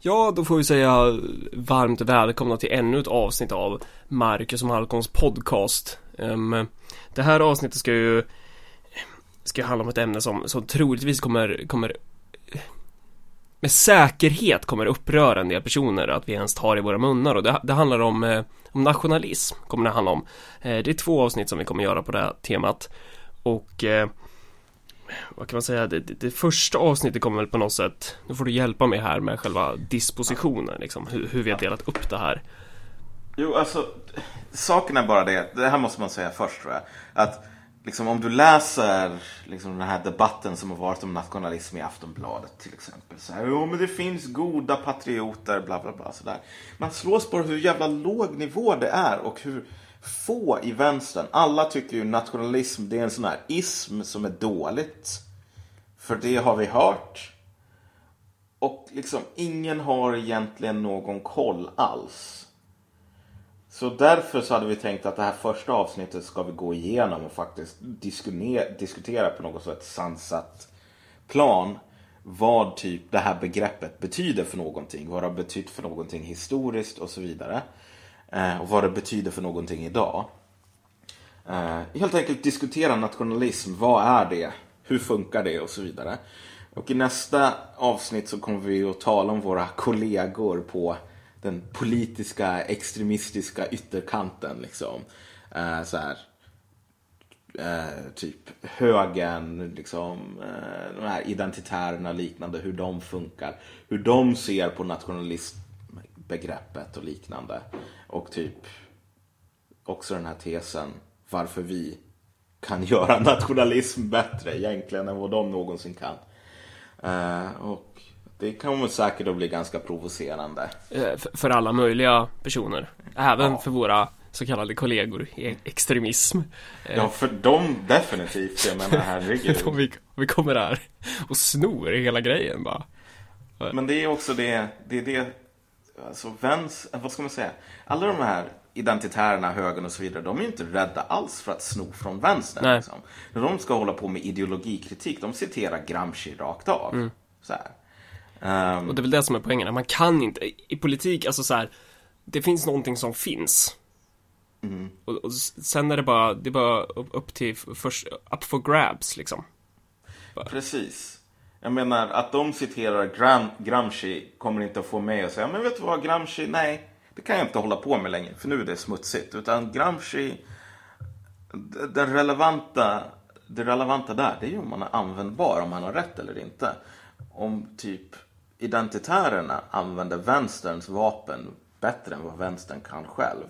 Ja, då får vi säga varmt välkomna till ännu ett avsnitt av Marcus och Malcolms podcast. Um, det här avsnittet ska ju ska handla om ett ämne som, som troligtvis kommer, kommer med säkerhet kommer uppröra en del personer att vi ens tar i våra munnar och det, det handlar om, eh, om nationalism kommer det handla om. Eh, det är två avsnitt som vi kommer göra på det här temat och eh, vad kan man säga, det, det, det, första avsnittet kommer väl på något sätt, nu får du hjälpa mig här med själva dispositionen liksom, hur, hur vi har delat upp det här. Jo, alltså, saken är bara det, det här måste man säga först tror jag, att liksom, om du läser liksom, den här debatten som har varit om nationalism i Aftonbladet till exempel. Så här, jo men det finns goda patrioter, bla bla bla. Sådär. Man slås på hur jävla låg nivå det är och hur få i vänstern, alla tycker ju nationalism det är en sån här ism som är dåligt. För det har vi hört. Och liksom ingen har egentligen någon koll alls. Så därför så hade vi tänkt att det här första avsnittet ska vi gå igenom och faktiskt diskutera på något sätt sansat plan vad typ det här begreppet betyder för någonting. Vad det har betytt för någonting historiskt och så vidare. Eh, och vad det betyder för någonting idag. Eh, helt enkelt diskutera nationalism. Vad är det? Hur funkar det? Och så vidare. Och i nästa avsnitt så kommer vi att tala om våra kollegor på den politiska extremistiska ytterkanten. Liksom. Eh, så här, eh, typ högern, liksom, eh, de här identitärerna liknande, hur de funkar. Hur de ser på nationalistbegreppet och liknande. Och typ också den här tesen varför vi kan göra nationalism bättre egentligen än vad de någonsin kan. Uh, och det kommer säkert att bli ganska provocerande. Eh, för alla möjliga personer. Även ja. för våra så kallade kollegor i extremism. Ja, för dem definitivt. Jag menar, herregud. Vi, vi kommer här och snor hela grejen bara. Men det är också det, det är det, alltså väns, vad ska man säga? Alla de här identitärerna, högern och så vidare, de är inte rädda alls för att sno från vänstern. Liksom. När de ska hålla på med ideologikritik, de citerar Gramsci rakt av. Mm. Så. Um, och det är väl det som är poängen, man kan inte, i politik, alltså så här, det finns någonting som finns. Mm. Och, och, sen är det bara, det är bara upp till, först, up for grabs liksom. Bara. Precis. Jag menar, att de citerar Gram, Gramsci kommer inte att få mig att säga, men vet du vad, Gramsci, nej, det kan jag inte hålla på med längre, för nu är det smutsigt. Utan Gramsci, den relevanta, det relevanta där, det är ju om man är användbar, om man har rätt eller inte. Om typ identitärerna använder vänsterns vapen bättre än vad vänstern kan själv.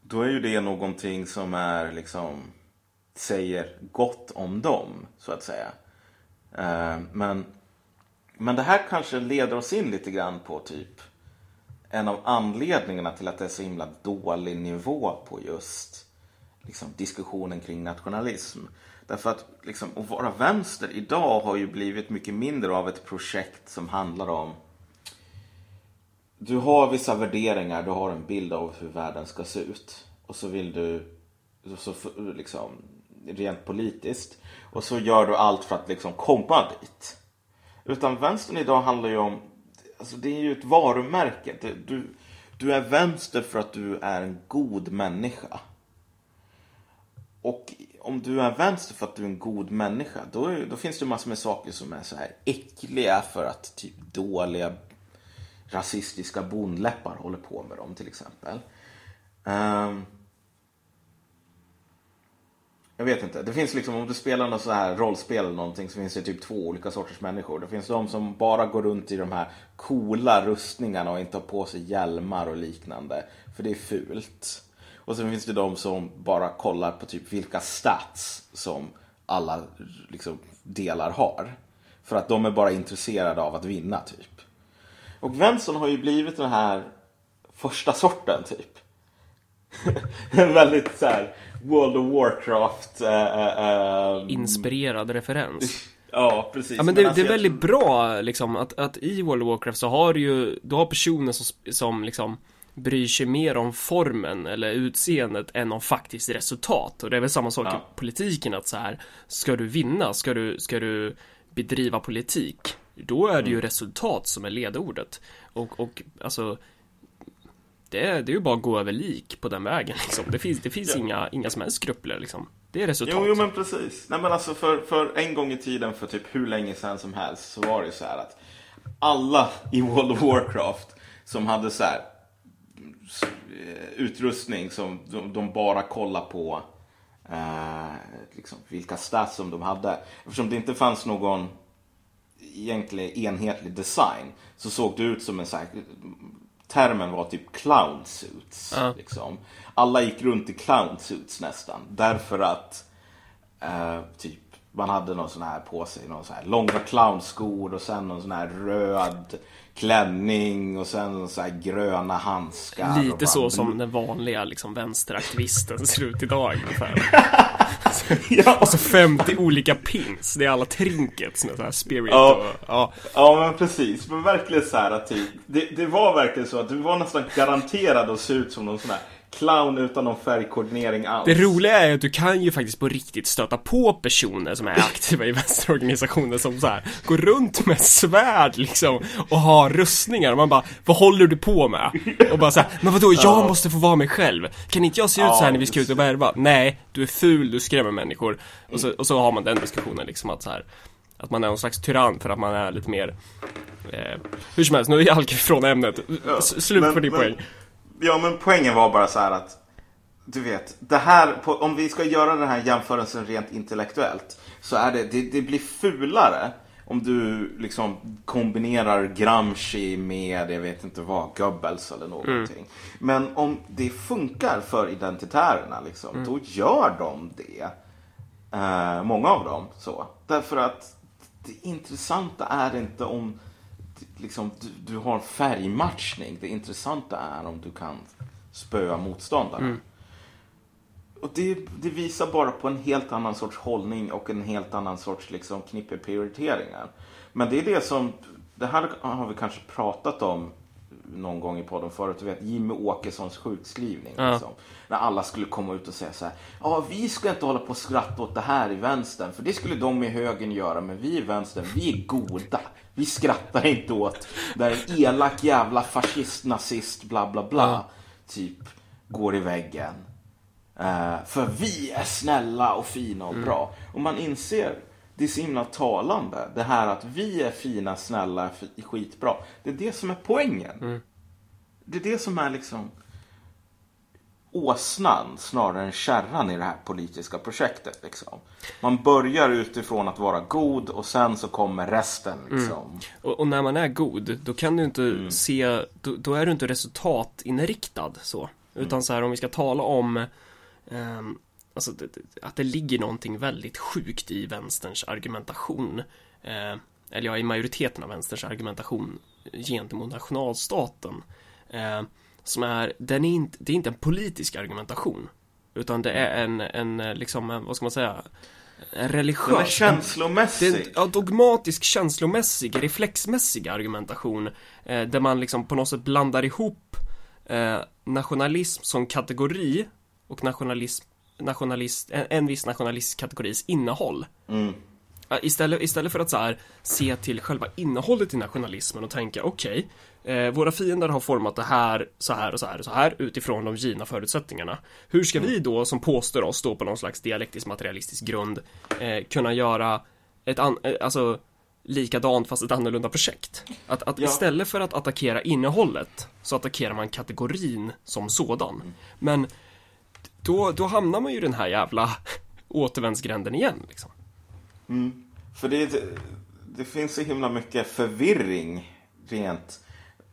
Då är ju det någonting som är liksom säger gott om dem, så att säga. Eh, men, men det här kanske leder oss in lite grann på typ en av anledningarna till att det är så himla dålig nivå på just liksom, diskussionen kring nationalism. Därför att liksom, att vara vänster idag har ju blivit mycket mindre av ett projekt som handlar om du har vissa värderingar, du har en bild av hur världen ska se ut. Och så vill du, så liksom, rent politiskt. Och så gör du allt för att liksom komma dit. Utan vänstern idag handlar ju om, alltså det är ju ett varumärke. Du, du är vänster för att du är en god människa. Och om du är vänster för att du är en god människa, då, är, då finns det massor med saker som är så här äckliga för att typ dåliga rasistiska bondläppar håller på med dem till exempel. Um, jag vet inte. Det finns liksom, om du spelar något så här rollspel eller någonting så finns det typ två olika sorters människor. Det finns de som bara går runt i de här coola rustningarna och inte har på sig hjälmar och liknande. För det är fult. Och sen finns det de som bara kollar på typ vilka stats som alla liksom, delar har. För att de är bara intresserade av att vinna typ. Och Vensson har ju blivit den här första sorten typ. en väldigt så här World of Warcraft uh, uh, Inspirerad referens. Ja, precis. Ja, men det, alltså, det är väldigt bra liksom att, att i World of Warcraft så har du ju, du har personer som, som liksom bryr sig mer om formen eller utseendet än om faktiskt resultat. Och det är väl samma sak ja. i politiken att så här, ska du vinna, ska du, ska du bedriva politik då är det ju resultat som är ledordet. Och, och alltså det är, det är ju bara att gå över lik på den vägen liksom. Det finns, det finns Ja. inga, inga som helst skrupler liksom. Det är resultat. Jo, jo, men precis. Nej, men alltså för, för en gång i tiden, för typ hur länge sedan som helst, så var det ju så här att alla i World of Warcraft som hade så här eh, utrustning som de, de bara kollar på eh, liksom, vilka stats som de hade. Eftersom det inte fanns någon egentligen enhetlig design så såg det ut som en så här, termen var typ clown suits. Ja. Liksom. Alla gick runt i clown suits nästan. Därför att eh, typ man hade någon sån här på sig, någon sån här långa clownskor och sen någon sån här röd klänning och sen sån här gröna handskar. Lite så som den vanliga liksom vänsteraktivisten ser ut idag ungefär. ja, Och så 50 olika pins. Det är alla trinkets med så här spirit Ja. och... Ja. Ja men precis, men verkligen så här att typ, det, det var verkligen så att du var nästan garanterad att se ut som någon sån här clown utan någon färgkoordinering alls. Det roliga är att du kan ju faktiskt på riktigt stöta på personer som är aktiva i vänsterorganisationer som så här går runt med svärd liksom och har rustningar. Och man bara Vad håller du på med? Och bara så här, men vadå, jag måste få vara mig själv. Kan inte jag se ut så här när vi ska ut och värva? Nej, du är ful, du skrämmer människor. Och så, och så har man den diskussionen liksom att så här Att man är någon slags tyrann för att man är lite mer eh, Hur som helst, nu är jag halkar ifrån ämnet. S- Slut men- på din men- poäng Ja men poängen var bara så här att du vet, det här, på, om vi ska göra den här jämförelsen rent intellektuellt så är det, det, det blir fulare om du liksom kombinerar Gramsci med, jag vet inte vad, Goebbels eller någonting. Men om det funkar för identitärerna liksom, då gör de det. Eh, många av dem så. Därför att det intressanta är inte om liksom, du, du har färgmatchning. Det intressanta är om du kan spöa motståndaren. Och det, det visar bara på en helt annan sorts hållning och en helt annan sorts liksom, knippe prioriteringar. Men det är det som, det här har vi kanske pratat om någon gång i podden förut. Du vet Jimmy Åkessons sjukskrivning. Ja. Liksom. När alla skulle komma ut och säga så här. Ja, vi ska inte hålla på och skratta åt det här i vänstern. För det skulle de i högern göra. Men vi i vänstern, vi är goda. Vi skrattar inte åt där en elak jävla fascist, nazist, bla bla bla. Typ går i väggen. Eh, för vi är snälla och fina och bra. Och man inser, det är så himla talande. Det här att vi är fina, snälla, skitbra. Det är det som är poängen. Det är det som är liksom åsnan snarare än kärran i det här politiska projektet. Liksom. Man börjar utifrån att vara god och sen så kommer resten. Liksom. Och, och när man är god, då kan du inte se, då, då är du inte resultatinriktad så. Utan så här om vi ska tala om ehm, Alltså att det ligger någonting väldigt sjukt i vänsterns argumentation. Eh, eller ja, i majoriteten av vänsterns argumentation gentemot nationalstaten. Eh, som är, den är inte, det är inte en politisk argumentation. Utan det är en, en liksom, en, vad ska man säga? En religiös. Den är känslomässig. en ja, dogmatisk, känslomässig, reflexmässig argumentation eh, där man liksom på något sätt blandar ihop eh, nationalism som kategori och nationalism, nationalist, en, en viss nationalistkategoris innehåll. Mm. Istället, istället för att så här, se till själva innehållet i nationalismen och tänka okej, eh, våra fiender har format det här så här och så här och så här utifrån de givna förutsättningarna. Hur ska vi då som påstår oss stå på någon slags dialektisk materialistisk grund eh, kunna göra ett an, eh, alltså likadant fast ett annorlunda projekt? Att, att Ja. istället för att attackera innehållet så attackerar man kategorin som sådan. Men då, då hamnar man ju i den här jävla återvändsgränden igen liksom. För det, det finns så himla mycket förvirring rent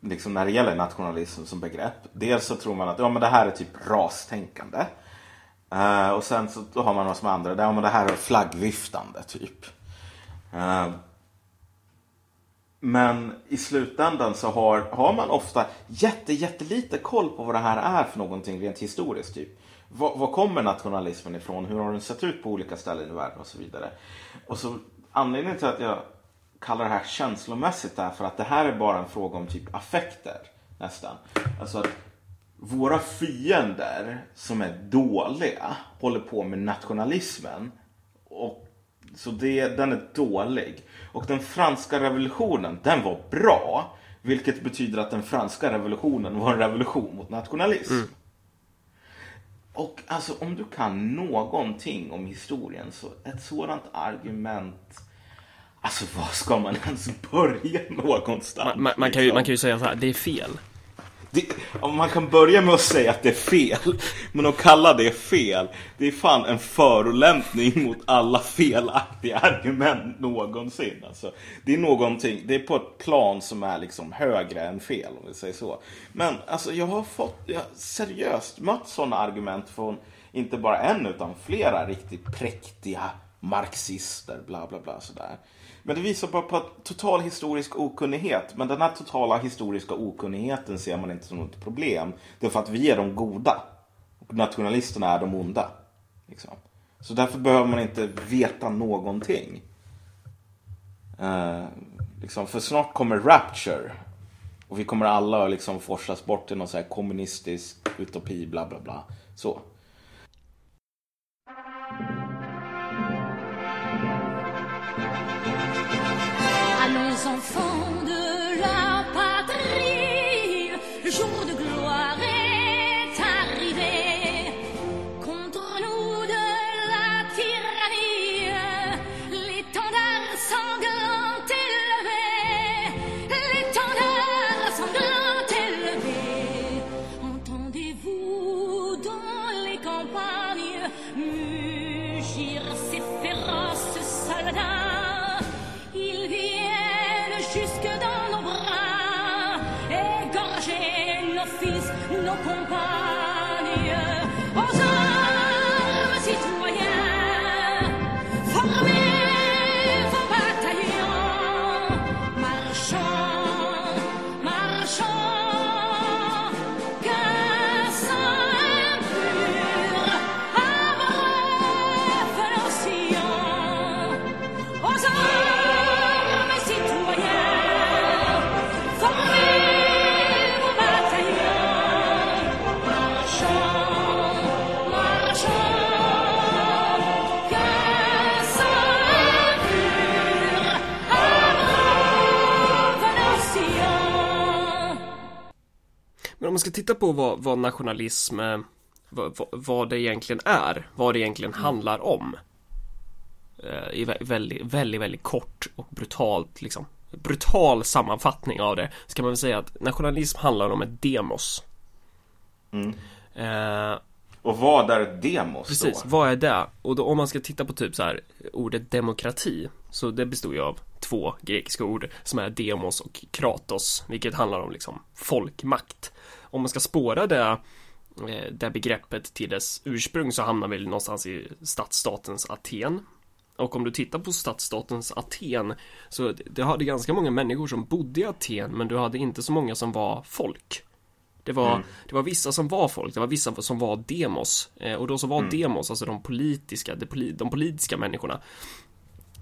liksom när det gäller nationalism som begrepp. Dels så tror man att ja, men det här är typ rastänkande. Uh, och sen så då har man något som andra, ja, men det här är flaggviftande typ. Uh, men i slutändan så har, har man ofta jätte, jättelite koll på vad det här är för någonting rent historiskt. Typ. Var, var kommer nationalismen ifrån? Hur har den sett ut på olika ställen i världen och så vidare. Och så anledningen till att jag kallar det här känslomässigt är för att det här är bara en fråga om typ affekter nästan. Alltså att våra fiender som är dåliga håller på med nationalismen och Så det, den är dålig. Och den franska revolutionen, den var bra. Vilket betyder att den franska revolutionen var en revolution mot nationalism. Mm. Och alltså om du kan någonting om historien så ett sådant argument Alltså var ska man ens börja någonstans? Man, man, man kan, ju, man kan ju säga så här, det är fel. Det, man kan börja med att säga att det är fel. Men att kalla det fel, det är fan en förolämpning mot alla felaktiga argument någonsin. Alltså, det är någonting, det är på ett plan som är liksom högre än fel om vi säger så. Men alltså jag har fått, jag har seriöst mött sådana argument från inte bara en utan flera riktigt präktiga marxister, bla bla bla sådär. Men det visar bara på total historisk okunnighet. Men den här totala historiska okunnigheten ser man inte som något problem. Det är för att vi är de goda. Och nationalisterna är de onda. Liksom. Så därför behöver man inte veta någonting. Eh, liksom, för snart kommer Rapture. Och vi kommer alla liksom forslas bort till någon så här kommunistisk utopi, bla bla bla. Så. Man ska titta på vad, vad nationalism, eh, vad, vad- det egentligen är, vad det egentligen handlar om. eh, I vä- väldigt, väldigt, väldigt kort och brutalt liksom. Brutal sammanfattning av det. Så kan man väl säga att nationalism handlar om ett demos. Eh, Och vad är demos Precis, då? vad är det? Och då, om man ska titta på typ så här ordet demokrati Så det består ju av två grekiska ord som är demos och kratos Vilket handlar om liksom folkmakt Om man ska spåra det eh, det begreppet till dess ursprung så hamnar vi någonstans i stadsstatens Aten och om du tittar på stadsstatens Aten så det- hade ganska många människor som bodde i Aten men du hade inte så många som var folk. Det var, det var vissa som var folk, det var vissa som var demos. Eh, och de som var demos, alltså de politiska, de, poli, de politiska människorna.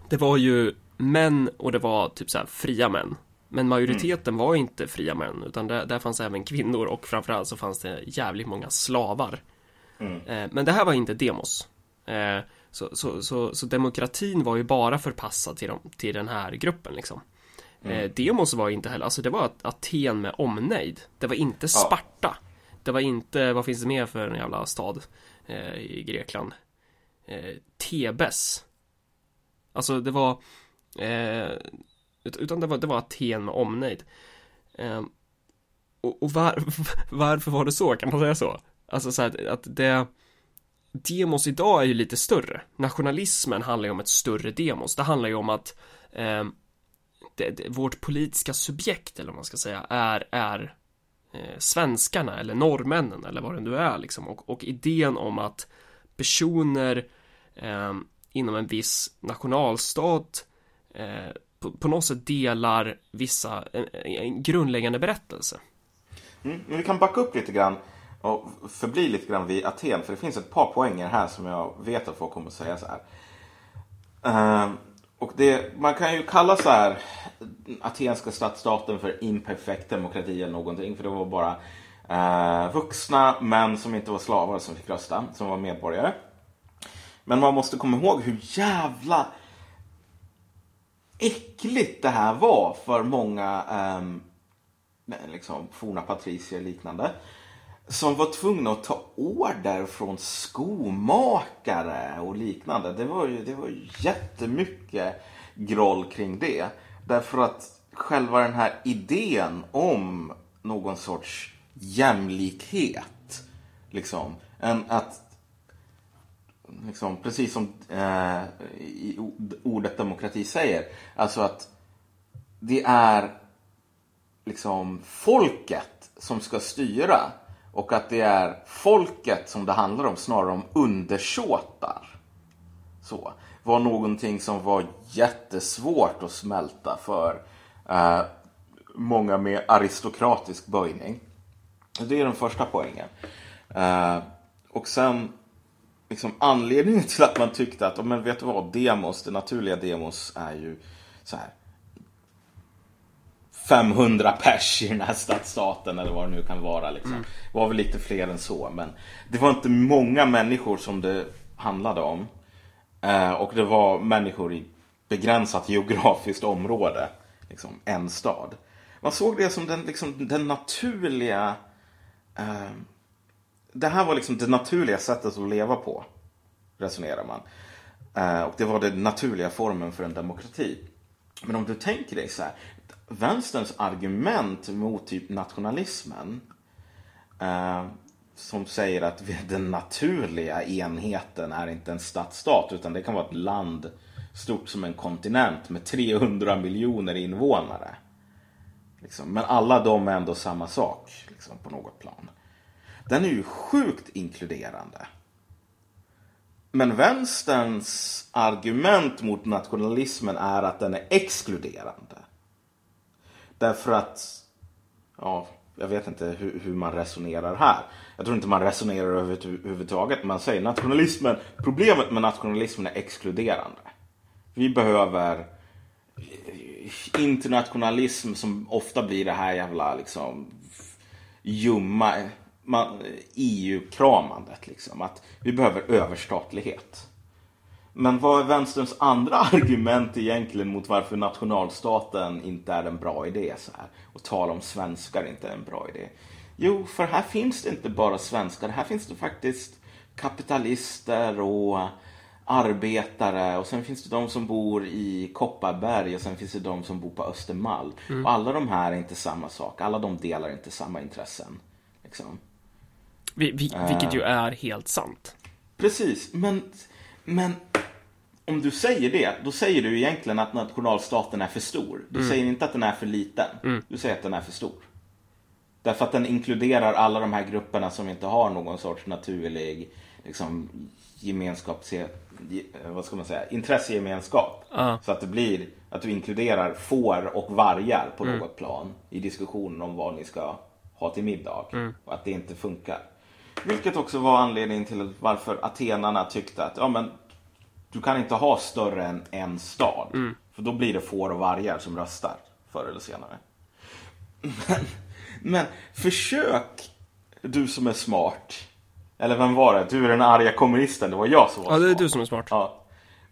Det var ju män och det var typ så här fria män. Men majoriteten var inte fria män, utan där, där fanns även kvinnor och framförallt så fanns det jävligt många slavar. Eh, men det här var inte demos. Eh, så, så, så, så demokratin var ju bara förpassad till, dem, till den här gruppen liksom. Eh, demos var inte heller, alltså det var Aten med omnejd. Det var inte Sparta. Det var inte, vad finns det mer för en jävla stad i Grekland? Tebes. Alltså det var, utan det var, det var Aten med omnejd. Ehm, och och var, varför var det så? Kan man säga så? Alltså så här, att det Demos idag är ju lite större. Nationalismen handlar ju om ett större demos. Det handlar ju om att eh, det, det, vårt politiska subjekt, eller vad man ska säga, är, är eh, svenskarna eller norrmännen eller vad det nu är liksom. Och, och idén om att personer eh, inom en viss nationalstat eh, på, på något sätt delar vissa, en, en grundläggande berättelse. Mm, men vi kan backa upp lite grann och förbli lite grann vid Aten. För det finns ett par poänger här som jag vet att folk kommer att säga så här. Ehm, och det, man kan ju kalla så här atenska stadsstaten för imperfekt demokrati eller någonting. För det var bara eh, vuxna män som inte var slavar som fick rösta, som var medborgare. Men man måste komma ihåg hur jävla äckligt det här var för många eh, liksom, forna patricier och liknande. Som var tvungna att ta order från skomakare och liknande. Det var ju det var jättemycket groll kring det. Därför att själva den här idén om någon sorts jämlikhet. Liksom. En, att, liksom, precis som eh, ordet demokrati säger. Alltså att det är liksom folket som ska styra. Och att det är folket som det handlar om, snarare om undersåtar. Så. Var någonting som var jättesvårt att smälta för eh, många med aristokratisk böjning. Det är den första poängen. Eh, och sen liksom anledningen till att man tyckte att, men vet du vad, demos, det naturliga demos är ju så här 500 pers i den här stadsstaten eller vad det nu kan vara. Liksom. Mm. Det var väl lite fler än så, men det var inte många människor som det handlade om. Uh, och det var människor i begränsat geografiskt område. Liksom en stad. Man såg det som den, liksom, den naturliga eh, det här var liksom det naturliga sättet att leva på, resonerar man. Eh, och det var den naturliga formen för en demokrati. Men om du tänker dig så här, vänsterns argument mot typ nationalismen eh, som säger att den naturliga enheten är inte en stadsstat utan det kan vara ett land stort som en kontinent med 300 miljoner invånare. Liksom. Men alla de är ändå samma sak liksom, på något plan. Den är ju sjukt inkluderande. Men vänsterns argument mot nationalismen är att den är exkluderande. Därför att, ja, jag vet inte hur, hur man resonerar här. Jag tror inte man resonerar överhuvudtaget. Man säger nationalismen, problemet med nationalismen är exkluderande. Vi behöver internationalism som ofta blir det här jävla liksom ljumma EU-kramandet. Liksom. Att vi behöver överstatlighet. Men vad är vänsterns andra argument egentligen mot varför nationalstaten inte är en bra idé? Så här? Och tala om svenskar inte är en bra idé. Jo, för här finns det inte bara svenskar. Här finns det faktiskt kapitalister och arbetare och sen finns det de som bor i Kopparberg och sen finns det de som bor på Östermalm. Mm. Och alla de här är inte samma sak. Alla de delar inte samma intressen. Liksom. Vi, vi, vilket ju eh. är helt sant. Precis, men, men om du säger det, då säger du egentligen att nationalstaten är för stor. Du mm. säger inte att den är för liten. Mm. Du säger att den är för stor. Därför att den inkluderar alla de här grupperna som inte har någon sorts naturlig liksom, gemenskap, vad ska man säga, intressegemenskap. Uh. Så att det blir att du inkluderar får och vargar på mm. något plan i diskussionen om vad ni ska ha till middag. Mm. Och att det inte funkar. Vilket också var anledningen till varför atenarna tyckte att ja, men, du kan inte ha större än en stad. Mm. För då blir det får och vargar som röstar förr eller senare. Men, men försök, du som är smart. Eller vem var det? Du är den arga kommunisten. Det var jag som var smart. Ja, det är du som är smart. Ja.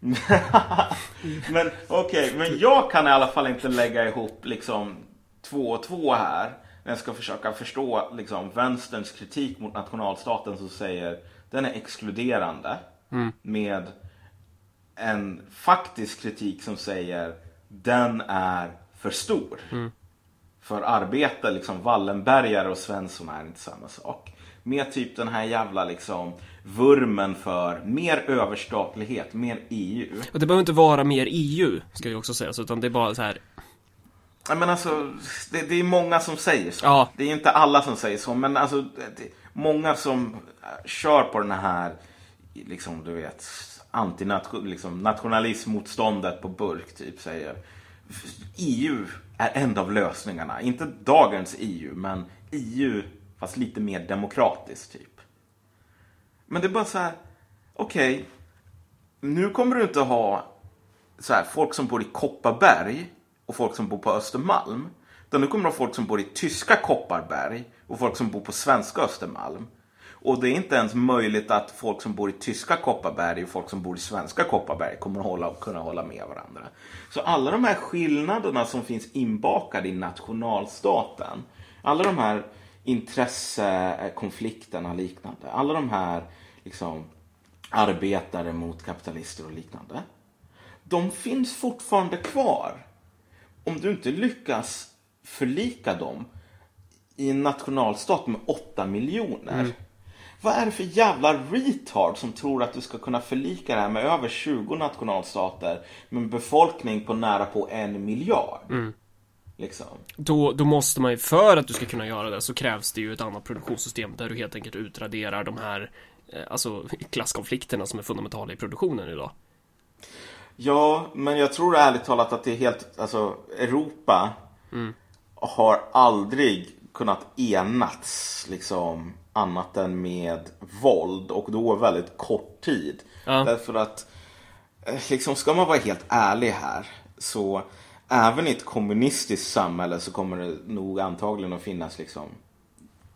men okej, okay, men jag kan i alla fall inte lägga ihop liksom två och två här när jag ska försöka förstå liksom, vänsterns kritik mot nationalstaten som säger den är exkluderande mm. med en faktisk kritik som säger den är för stor. Mm. För arbete, liksom Wallenbergare och Svensson är inte samma sak. Med typ den här jävla liksom vurmen för mer överstatlighet, mer EU. Och det behöver inte vara mer EU, ska jag också säga, utan det är bara så här Ja, men alltså, det, det, är många som säger så. Ja. Det är inte alla som säger så, men alltså, det, många som kör på den här, liksom, du vet, antinationalismmotståndet liksom, på burk, typ, säger EU är en av lösningarna. Inte dagens EU, men EU fast lite mer demokratiskt, typ. Men det är bara så här, okej, okay, nu kommer du inte ha så här, folk som bor i Kopparberg och folk som bor på Östermalm. Utan nu kommer det folk som bor i tyska Kopparberg och folk som bor på svenska Östermalm. Och det är inte ens möjligt att folk som bor i tyska Kopparberg och folk som bor i svenska Kopparberg kommer att hålla, kunna hålla med varandra. Så alla de här skillnaderna som finns inbakade i nationalstaten, alla de här intressekonflikterna och liknande, alla de här liksom, arbetare mot kapitalister och liknande, de finns fortfarande kvar. Om du inte lyckas förlika dem i en nationalstat med 8 miljoner. Mm. Vad är det för jävla retard som tror att du ska kunna förlika det här med över 20 nationalstater med en befolkning på nära på en miljard? Mm. Liksom. Då, då måste man ju, för att du ska kunna göra det så krävs det ju ett annat produktionssystem där du helt enkelt utraderar de här eh, alltså klasskonflikterna som är fundamentala i produktionen idag. Ja, men jag tror ärligt talat att det är helt, alltså Europa mm. har aldrig kunnat enats liksom annat än med våld och då väldigt kort tid. Ja. Därför att, eh, liksom ska man vara helt ärlig här så även i ett kommunistiskt samhälle så kommer det nog antagligen att finnas liksom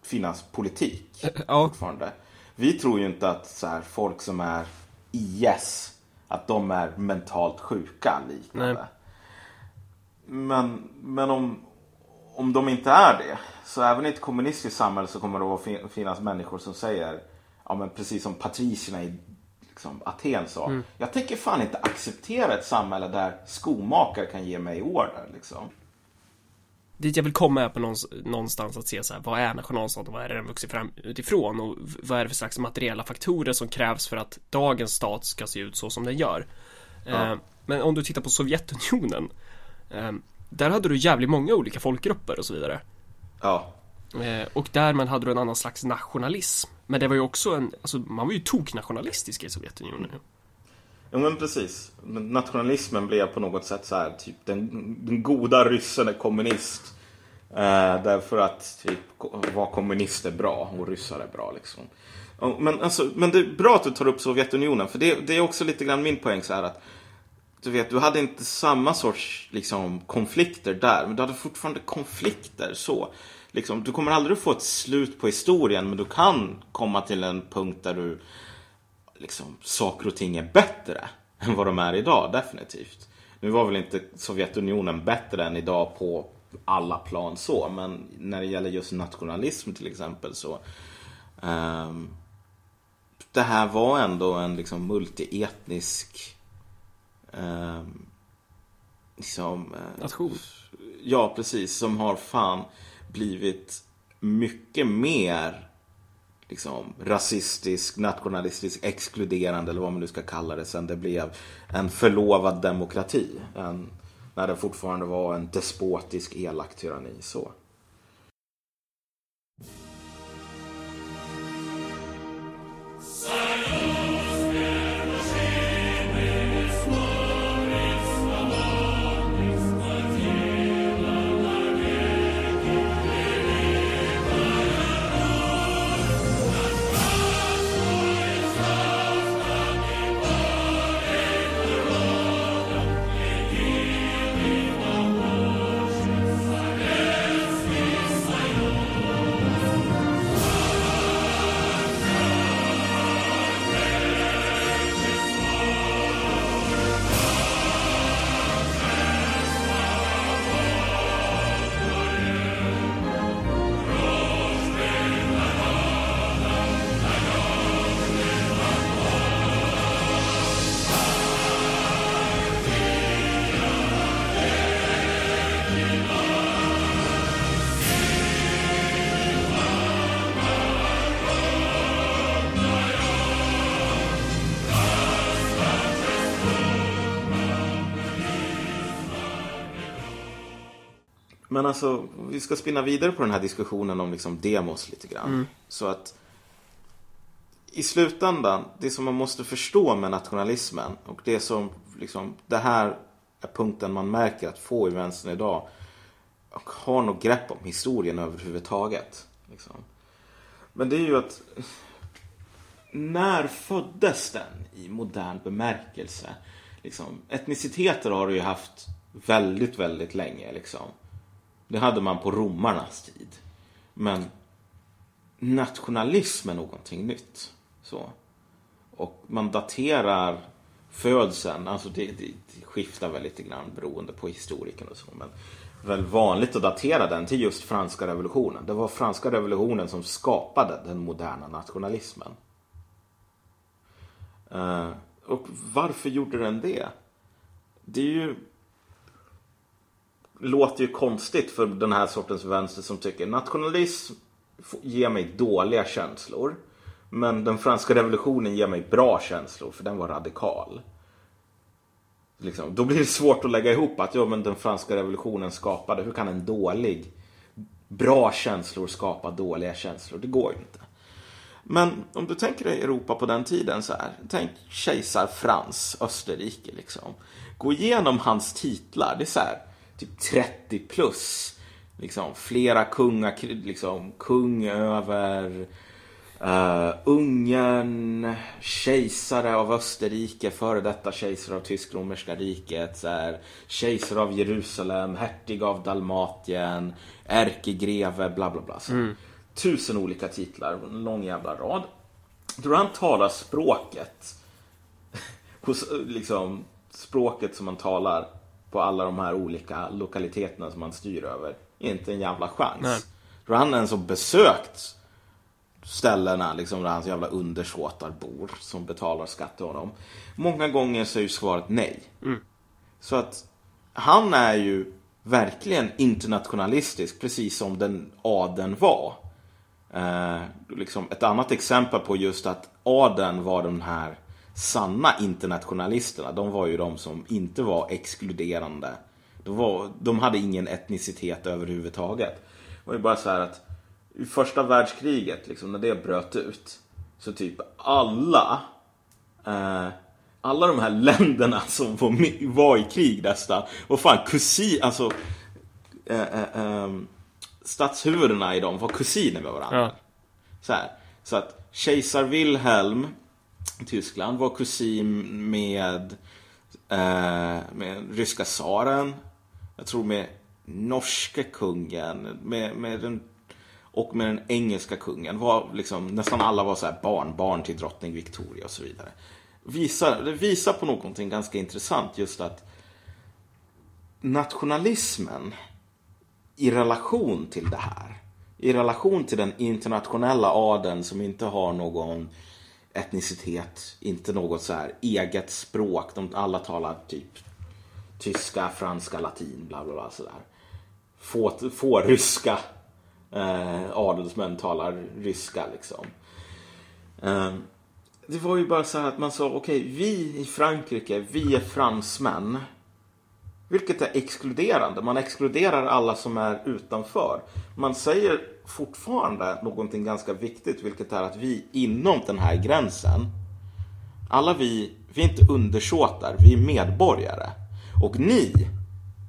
finnas politik ja. fortfarande. Vi tror ju inte att så här, folk som är IS att de är mentalt sjuka liknande. Men, men om, om de inte är det, så även i ett kommunistiskt samhälle så kommer det att finnas människor som säger, ja men precis som patricierna i liksom, Aten sa, mm. jag tänker fan inte acceptera ett samhälle där skomakare kan ge mig order. Liksom. Dit jag vill komma är på någonstans att se så här, vad är nationalstaten, vad är det den vuxit fram utifrån och vad är det för slags materiella faktorer som krävs för att dagens stat ska se ut så som den gör. Ja. Eh, men om du tittar på Sovjetunionen eh, där hade du jävligt många olika folkgrupper och så vidare. Ja. Eh, och därmed hade du en annan slags nationalism. Men det var ju också en, alltså man var ju toknationalistisk i Sovjetunionen. Ja men precis. Nationalismen blev på något sätt så här, typ den, den goda ryssen är kommunist. Eh, därför att typ, var kommunister bra och ryssar är bra liksom. Men, alltså, men det är bra att du tar upp Sovjetunionen för det, det är också lite grann min poäng så här att du vet, du hade inte samma sorts liksom, konflikter där, men du hade fortfarande konflikter så. Liksom, du kommer aldrig få ett slut på historien, men du kan komma till en punkt där du liksom, saker och ting är bättre än vad de är idag, definitivt. Nu var väl inte Sovjetunionen bättre än idag på alla plan så, men när det gäller just nationalism till exempel så um, det här var ändå en liksom multietnisk eh, liksom, eh, Nation? Ja, precis. Som har fan blivit mycket mer liksom, rasistisk, nationalistisk, exkluderande eller vad man nu ska kalla det sen det blev en förlovad demokrati. En, när det fortfarande var en despotisk, elak tyranni. Så. Men alltså, vi ska spinna vidare på den här diskussionen om liksom demos lite grann. Mm. Så att i slutändan, det som man måste förstå med nationalismen och det som liksom, det här är punkten man märker att få i vänstern idag och har något grepp om historien överhuvudtaget. Liksom. Men det är ju att när föddes den i modern bemärkelse? Liksom, etniciteter har du ju haft väldigt, väldigt länge. Liksom. Det hade man på romarnas tid. Men nationalism är någonting nytt. Så. Och man daterar födseln, alltså det, det, det skiftar väl lite grann beroende på historiken och så. Men väl vanligt att datera den till just franska revolutionen. Det var franska revolutionen som skapade den moderna nationalismen. Uh, och varför gjorde den det? Det är ju låter ju konstigt för den här sortens vänster som tycker nationalism ger mig dåliga känslor. Men den franska revolutionen ger mig bra känslor för den var radikal. Liksom, då blir det svårt att lägga ihop att ja, men den franska revolutionen skapade, hur kan en dålig, bra känslor skapa dåliga känslor? Det går ju inte. Men om du tänker dig Europa på den tiden så här. Tänk kejsar Frans, Österrike liksom. Gå igenom hans titlar. Det är så här, typ 30 plus. Liksom, flera kungar, liksom, kung över uh, Ungern, kejsare av Österrike, före detta kejsare av Tysk-romerska riket, så här, kejsare av Jerusalem, hertig av Dalmatien, ärkegreve, bla bla bla. Så. Mm. Tusen olika titlar, en lång jävla rad. Tror han talar språket, hos, liksom, språket som man talar på alla de här olika lokaliteterna som man styr över. Inte en jävla chans. Nej. Tror han ens har besökt ställena liksom, där hans jävla undersåtar bor som betalar skatt till honom. Många gånger så är ju svaret nej. Mm. Så att han är ju verkligen internationalistisk, precis som den adeln var. Eh, liksom ett annat exempel på just att adeln var den här sanna internationalisterna, de var ju de som inte var exkluderande. De, var, de hade ingen etnicitet överhuvudtaget. Det var ju bara så här att i första världskriget, liksom, när det bröt ut, så typ alla eh, alla de här länderna som var, var i krig nästan, var fan kusin, alltså eh, eh, ehm, statshuvudena i dem var kusiner med varandra. Ja. Så, här. så att kejsar Wilhelm Tyskland var kusin med, eh, med ryska tsaren. Jag tror med norske kungen, med, med den, och med den engelska kungen. Var liksom, nästan alla var så här barnbarn till drottning Victoria och så vidare. Visar, det visar på någonting ganska intressant just att nationalismen i relation till det här, i relation till den internationella adeln som inte har någon etnicitet, inte något så här eget språk. De alla talar typ tyska, franska, latin, bla bla bla sådär. Få, få ryska eh, adelsmän talar ryska liksom. Eh, det var ju bara så här att man sa okej, okay, vi i Frankrike, vi är fransmän. Vilket är exkluderande. Man exkluderar alla som är utanför. Man säger fortfarande någonting ganska viktigt, vilket är att vi inom den här gränsen, alla vi, vi är inte undersåtar, vi är medborgare. Och ni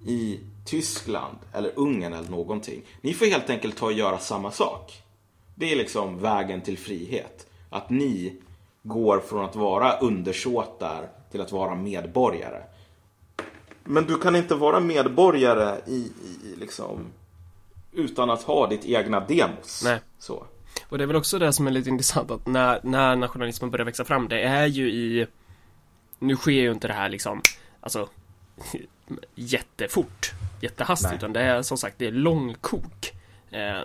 i Tyskland eller Ungern eller någonting, ni får helt enkelt ta och göra samma sak. Det är liksom vägen till frihet. Att ni går från att vara undersåtar till att vara medborgare. Men du kan inte vara medborgare i, i liksom utan att ha ditt egna demos. Nej. Så. Och det är väl också det som är lite intressant att när, när nationalismen börjar växa fram, det är ju i Nu sker ju inte det här liksom Alltså Jättefort Jättehastigt utan det är som sagt det är långkok eh,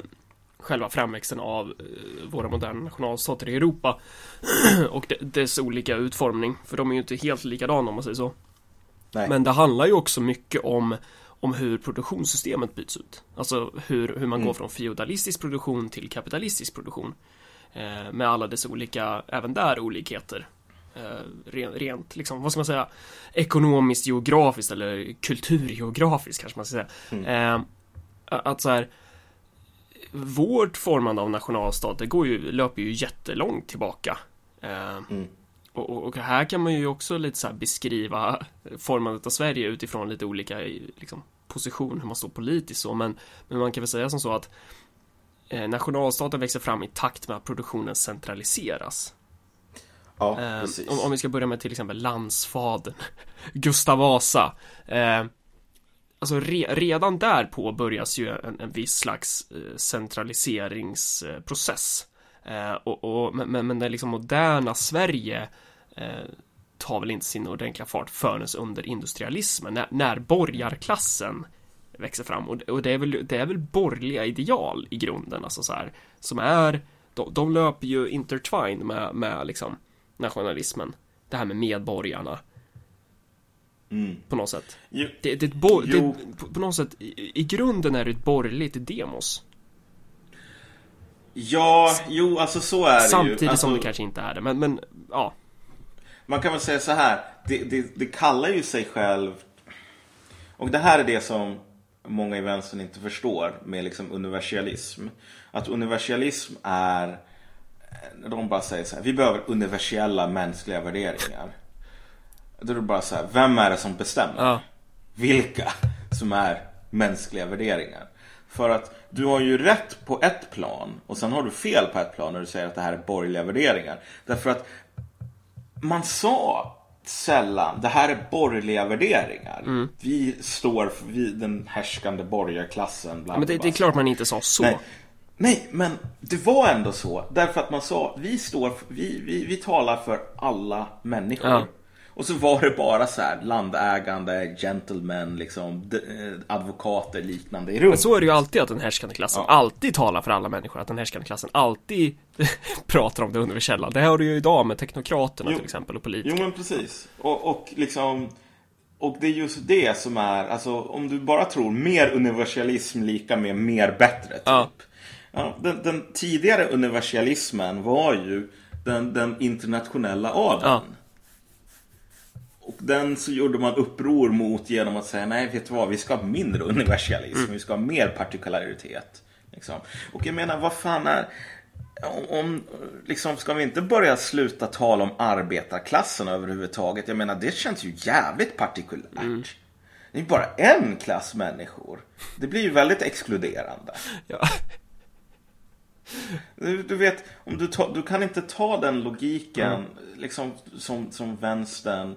Själva framväxten av eh, våra moderna nationalstater i Europa Och dess olika utformning För de är ju inte helt likadana om man säger så Nej. Men det handlar ju också mycket om om hur produktionssystemet byts ut. Alltså hur, hur man mm. går från feodalistisk produktion till kapitalistisk produktion. Eh, med alla dess olika, även där olikheter. Eh, rent, rent, liksom, vad ska man säga, ekonomiskt, geografiskt eller kulturgeografiskt kanske man ska säga. Mm. Eh, att så här, vårt formande av nationalstat, det går ju, löper ju jättelångt tillbaka. Eh, mm. Och, och, här kan man ju också lite så beskriva formandet av Sverige utifrån lite olika liksom, position, hur man står politiskt så, men, men man kan väl säga som så att eh, nationalstaten växer fram i takt med att produktionen centraliseras. Ja, eh, precis. Om, om, vi ska börja med till exempel landsfadern, Gustav Vasa. Eh, alltså re, redan där påbörjas ju en, en viss slags eh, centraliseringsprocess. Eh, och, och, men, men det liksom moderna Sverige eh, tar väl inte sin ordentliga fart förrän under industrialismen, när, när borgarklassen växer fram och, och det, är väl, det är väl borgerliga ideal i grunden, alltså så här, som är, de, de löper ju intertwined med, med liksom nationalismen, det här med medborgarna. Mm. På något sätt. Jo, Det, det, är ett bo, det, på något sätt, i, i grunden är det ett borgerligt demos. Ja, jo, alltså så är det ju. Samtidigt alltså, som det kanske inte är det, men, men ja. Man kan väl säga så här. Det, det, det kallar ju sig själv... Och det här är det som många i vänstern inte förstår med liksom universalism. Att universalism är... De bara säger så här. Vi behöver universella mänskliga värderingar. Då är det bara så här. Vem är det som bestämmer? Ja. vilka som är mänskliga värderingar. För att du har ju rätt på ett plan och sen har du fel på ett plan när du säger att det här är borgerliga värderingar. Därför att man sa sällan det här är borgerliga värderingar. Vi står för vi, den härskande borgarklassen. Bla, Men det, det är klart man inte sa så. Nej. Nej, men det var ändå så. Därför att man sa, vi står, vi, vi, vi talar för alla människor. Ja. Och så var det bara så här landägande, gentlemen, liksom, eh, advokater liknande i rum. Men så är det ju alltid att den härskande klassen Ja. alltid talar för alla människor, att den härskande klassen alltid pratar om det universella. Det har du ju idag med teknokraterna Jo. till exempel och Jo politiker. men precis. Och, och liksom Och det är just det som är, alltså om du bara tror mer universalism lika med mer bättre typ. Ja. Ja, den, den tidigare universalismen var ju den, den internationella adeln. Ja. Och den så gjorde man uppror mot genom att säga nej, vet du vad, vi ska ha mindre universalism, Mm. vi ska ha mer partikularitet. Liksom. Och jag menar, vad fan är... Om, om, liksom, ska vi inte börja sluta tala om arbetarklassen överhuvudtaget? Jag menar, det känns ju jävligt partikulärt. Mm. Det är bara en klass människor. Det blir ju väldigt exkluderande. Ja. Du, du vet, om du, ta, du kan inte ta den logiken liksom, som, som vänstern,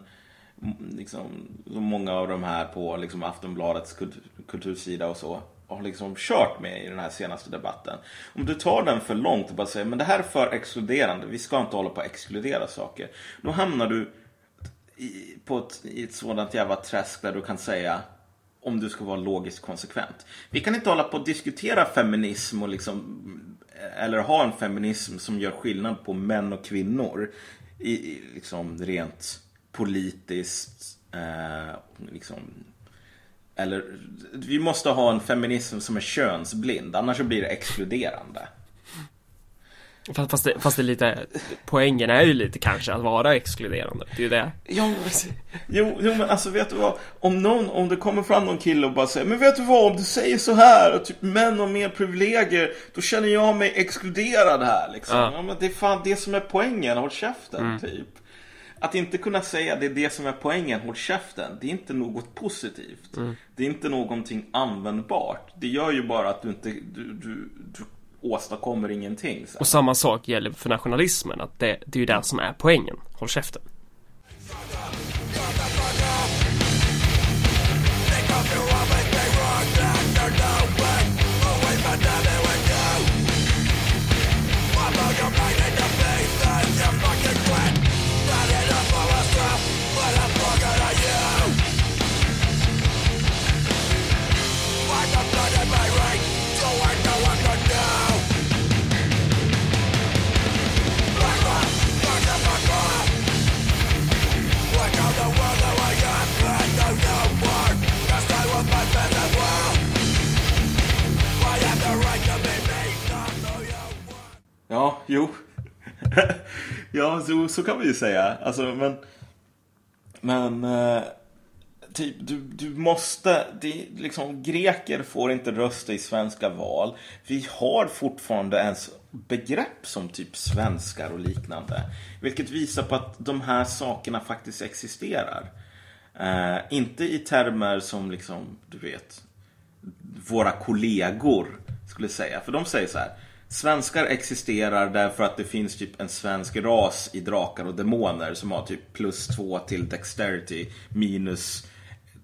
liksom, många av de här på liksom, Aftonbladets kultur, kultursida och så har liksom kört med i den här senaste debatten. Om du tar den för långt och bara säger men det här är för exkluderande, vi ska inte hålla på att exkludera saker. Då hamnar du i, på ett, i ett sådant jävla träsk där du kan säga om du ska vara logiskt konsekvent. Vi kan inte hålla på att diskutera feminism och liksom eller ha en feminism som gör skillnad på män och kvinnor i, i liksom rent politiskt eh, liksom eller vi måste ha en feminism som är könsblind annars så blir det exkluderande. Fast, fast, det, fast det är lite, poängen är ju lite kanske att vara exkluderande. Det är ju det. Men- jo, jo, men alltså vet du vad? Om, någon, om det kommer fram någon kille och bara säger Men vet du vad? Om du säger så här och typ män har mer privilegier Då känner jag mig exkluderad här liksom. Ja. Ja. men det är fan det som är poängen, håll käften typ. Att inte kunna säga det är det som är poängen, håll käften. Det är inte något positivt. Det är inte någonting användbart. Det gör ju bara att du inte, du, du, du åstadkommer ingenting. Så. Och samma sak gäller för nationalismen, att det, det är ju det som är poängen. Håll käften. Ja, jo. ja, så, så kan vi ju säga. Alltså, men... Men... Eh, typ, du, du måste... Det, liksom, greker får inte rösta i svenska val. Vi har fortfarande ens begrepp som typ svenskar och liknande. Vilket visar på att de här sakerna faktiskt existerar. Eh, inte i termer som liksom, du vet, våra kollegor skulle säga. För de säger så här. Svenskar existerar därför att det finns typ en svensk ras i drakar och demoner som har typ plus två till dexterity minus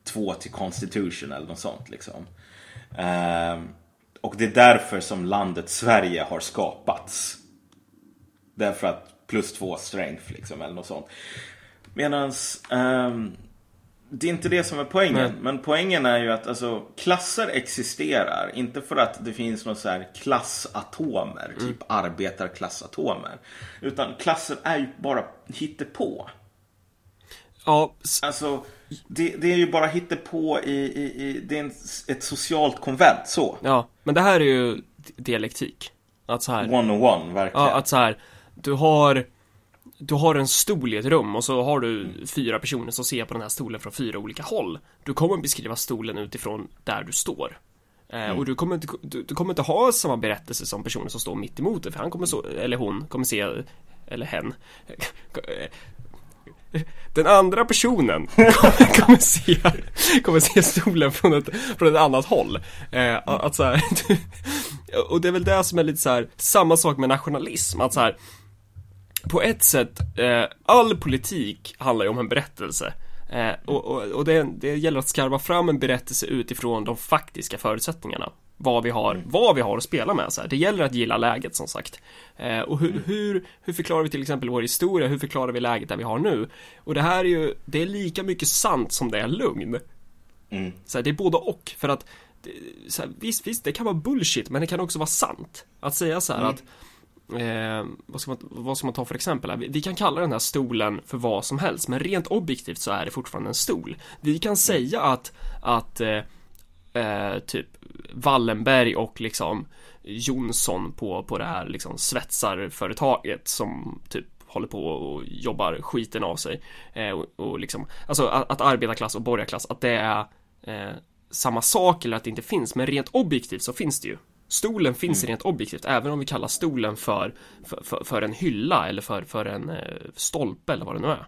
två till constitution eller något sånt liksom. Ehm, och det är därför som landet Sverige har skapats. Därför att plus två strength liksom eller något sånt. Medans ehm, det är inte det som är poängen. Nej. Men poängen är ju att alltså, klasser existerar. Inte för att det finns några så här klassatomer, Mm. typ arbetarklassatomer. Utan klasser är ju bara hittepå. Ja, Alltså, det, det är ju bara hittepå i, i, i det är en, ett socialt konvent, så. ja, men det här är ju di- dialektik. Att så här, One on one, verkligen. ja, att så här, du har du har en stol i ett rum och så har du fyra personer som ser på den här stolen från fyra olika håll. Du kommer beskriva stolen utifrån där du står. Eh, Och du kommer, inte, du, du kommer inte ha samma berättelse som personen som står mitt emot dig, för han kommer så, eller hon kommer se, eller hen Den andra personen kommer, kommer, se, kommer se stolen från ett, från ett annat håll. Eh, att så här, och det är väl det som är lite så här, samma sak med nationalism, att så här, på ett sätt, eh, all politik handlar ju om en berättelse. Eh, och och, och det, det gäller att skarva fram en berättelse utifrån de faktiska förutsättningarna. Vad vi har, vad vi har att spela med. Så här. Det gäller att gilla läget som sagt. Eh, och hur, hur, hur förklarar vi till exempel vår historia? Hur förklarar vi läget där vi har nu? Och det här är ju, det är lika mycket sant som det är lugn. Mm. Så här, det är både och. För att, det- så här, visst, visst, det kan vara bullshit, men det kan också vara sant. Att säga så här att Eh, vad, ska man, vad ska man ta för exempel här? Vi, vi kan kalla den här stolen för vad som helst, men rent objektivt så är det fortfarande en stol. Vi kan säga att, att eh, eh, typ Wallenberg och liksom Jonsson på, på det här liksom svetsarföretaget som typ håller på och jobbar skiten av sig. Eh, och, och liksom, alltså att, att arbetarklass och borgarklass, att det är eh, samma sak eller att det inte finns, men rent objektivt så finns det ju. Stolen finns rent objektivt, även om vi kallar stolen för, för, för, för en hylla eller för, för en eh, stolpe eller vad det nu är.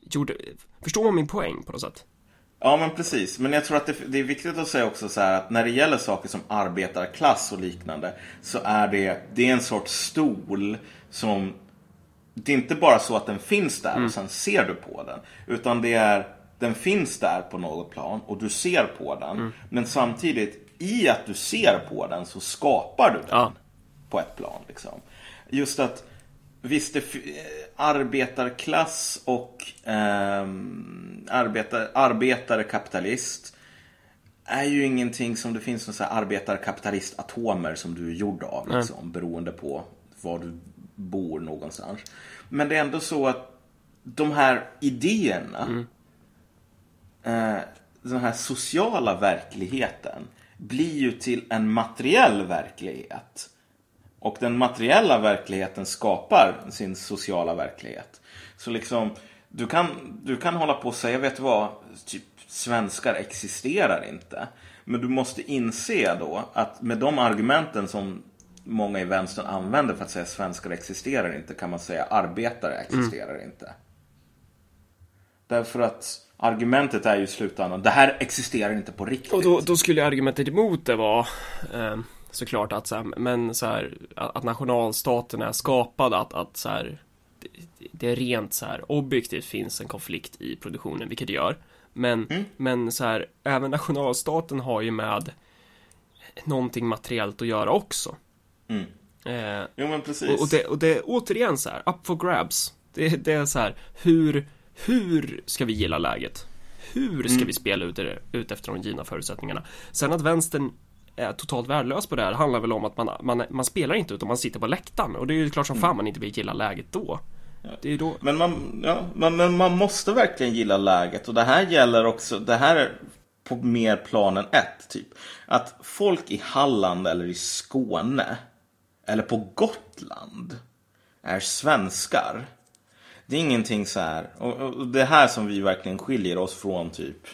Gjorde, förstår man min poäng på något sätt? Ja, men precis. Men jag tror att det, det är viktigt att säga också så här att när det gäller saker som arbetarklass och liknande så är det, det är en sorts stol som det är inte bara så att den finns där och sen ser du på den. Utan det är, den finns där på något plan och du ser på den. Men samtidigt, i att du ser på den så skapar du den Ja. på ett plan. Liksom. Just att Visst, det, eh, arbetarklass och ehm, arbetar, arbetare kapitalist är ju ingenting som det finns några arbetarkapitalistatomer som du är gjord av. Liksom, beroende på var du bor någonstans. Men det är ändå så att de här idéerna, eh, den här sociala verkligheten blir ju till en materiell verklighet. Och den materiella verkligheten skapar sin sociala verklighet. Så liksom, du kan, du kan hålla på och säga, vet du vad, typ svenskar existerar inte. Men du måste inse då att med de argumenten som många i vänstern använder för att säga svenskar existerar inte kan man säga arbetare existerar inte. Därför att argumentet är ju i slutändan, det här existerar inte på riktigt. Och då, då skulle argumentet emot det vara eh, såklart att så här, men så här, att nationalstaten är skapad, att, att så här, det, det är rent så här objektivt finns en konflikt i produktionen, vilket det gör. Men, men så här, även nationalstaten har ju med någonting materiellt att göra också. Mm. Eh, Jo men precis. och, och, det, och det är återigen så här, up for grabs. Det, det är så här, hur, hur ska vi gilla läget? Hur ska vi spela ut, det, ut efter de givna förutsättningarna? Sen att vänstern är totalt värdelös på det här handlar väl om att man, man, man spelar inte utan man sitter på läktaren och det är ju klart som fan man inte vill gilla läget då. Då, Men man, ja, men, men man måste verkligen gilla läget och det här gäller också, det här är på mer plan än ett typ. Att folk i Halland eller i Skåne eller på Gotland är svenskar. Det är ingenting så här, och, och det är här som vi verkligen skiljer oss från typ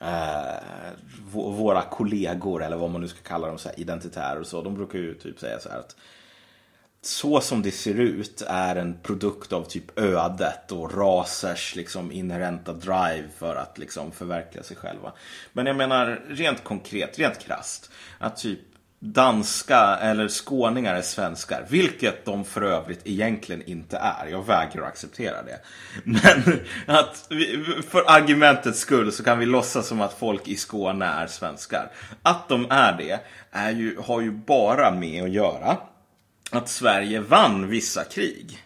eh, våra kollegor eller vad man nu ska kalla dem, så här, identitärer och så. De brukar ju typ säga så här att så som det ser ut är en produkt av typ ödet och rasers liksom inherenta drive för att liksom förverkliga sig själva. Men jag menar rent konkret, rent krasst, att typ danska eller skåningar är svenskar, vilket de för övrigt egentligen inte är. Jag vägrar att acceptera det. Men att vi, för argumentets skull så kan vi låtsas som att folk i Skåne är svenskar. Att de är det är ju, har ju bara med att göra att Sverige vann vissa krig.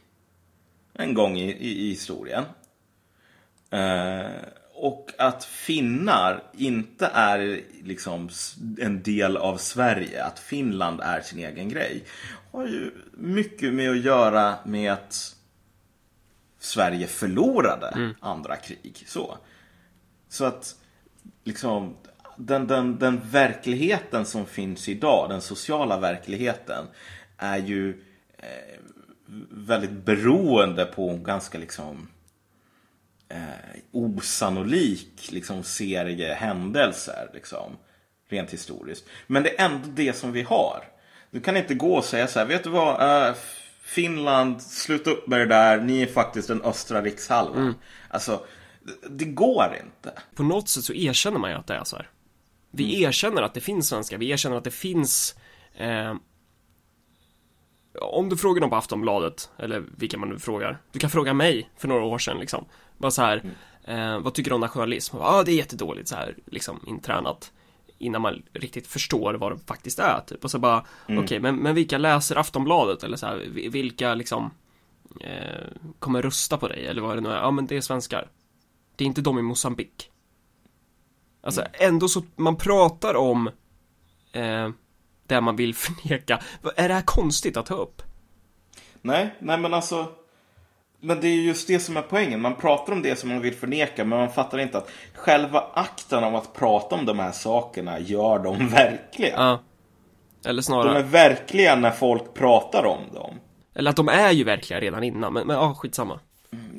En gång i, i, i historien. Eh, och att finnar inte är liksom en del av Sverige, att Finland är sin egen grej, har ju mycket med att göra med att Sverige förlorade mm. andra krig. Så. så att liksom den, den, den verkligheten som finns idag, den sociala verkligheten, är ju eh, väldigt beroende på ganska liksom eh, osannolik liksom, serie händelser. Liksom, rent historiskt. Men det är ändå det som vi har. Du kan inte gå och säga så här, vet du vad? Uh, Finland, sluta upp med det där, ni är faktiskt den östra rikshalvan. Mm. Alltså, det går inte. På något sätt så erkänner man ju att det är så här. Vi mm. erkänner att det finns svenskar, vi erkänner att det finns eh, Om du frågar någon på Aftonbladet, eller vilka man nu frågar Du kan fråga mig för några år sedan liksom Bara så här, mm. eh, vad tycker du om nationalism? Ja, ah, det är jättedåligt så här, liksom intränat Innan man riktigt förstår vad det faktiskt är typ och så bara mm. Okej, okay, men, men vilka läser Aftonbladet? Eller så här, vilka liksom eh, Kommer rösta på dig? Eller vad det nu är? Ja, men det är svenskar Det är inte de i Mosambik Alltså mm. ändå så, man pratar om eh, det man vill förneka. Är det här konstigt att ta upp? Nej, nej men alltså. Men det är just det som är poängen. Man pratar om det som man vill förneka, men man fattar inte att själva akten av att prata om de här sakerna gör dem verkliga. Ja. Eller snarare. De är verkliga när folk pratar om dem. Eller att de är ju verkliga redan innan, men, men ja, skitsamma.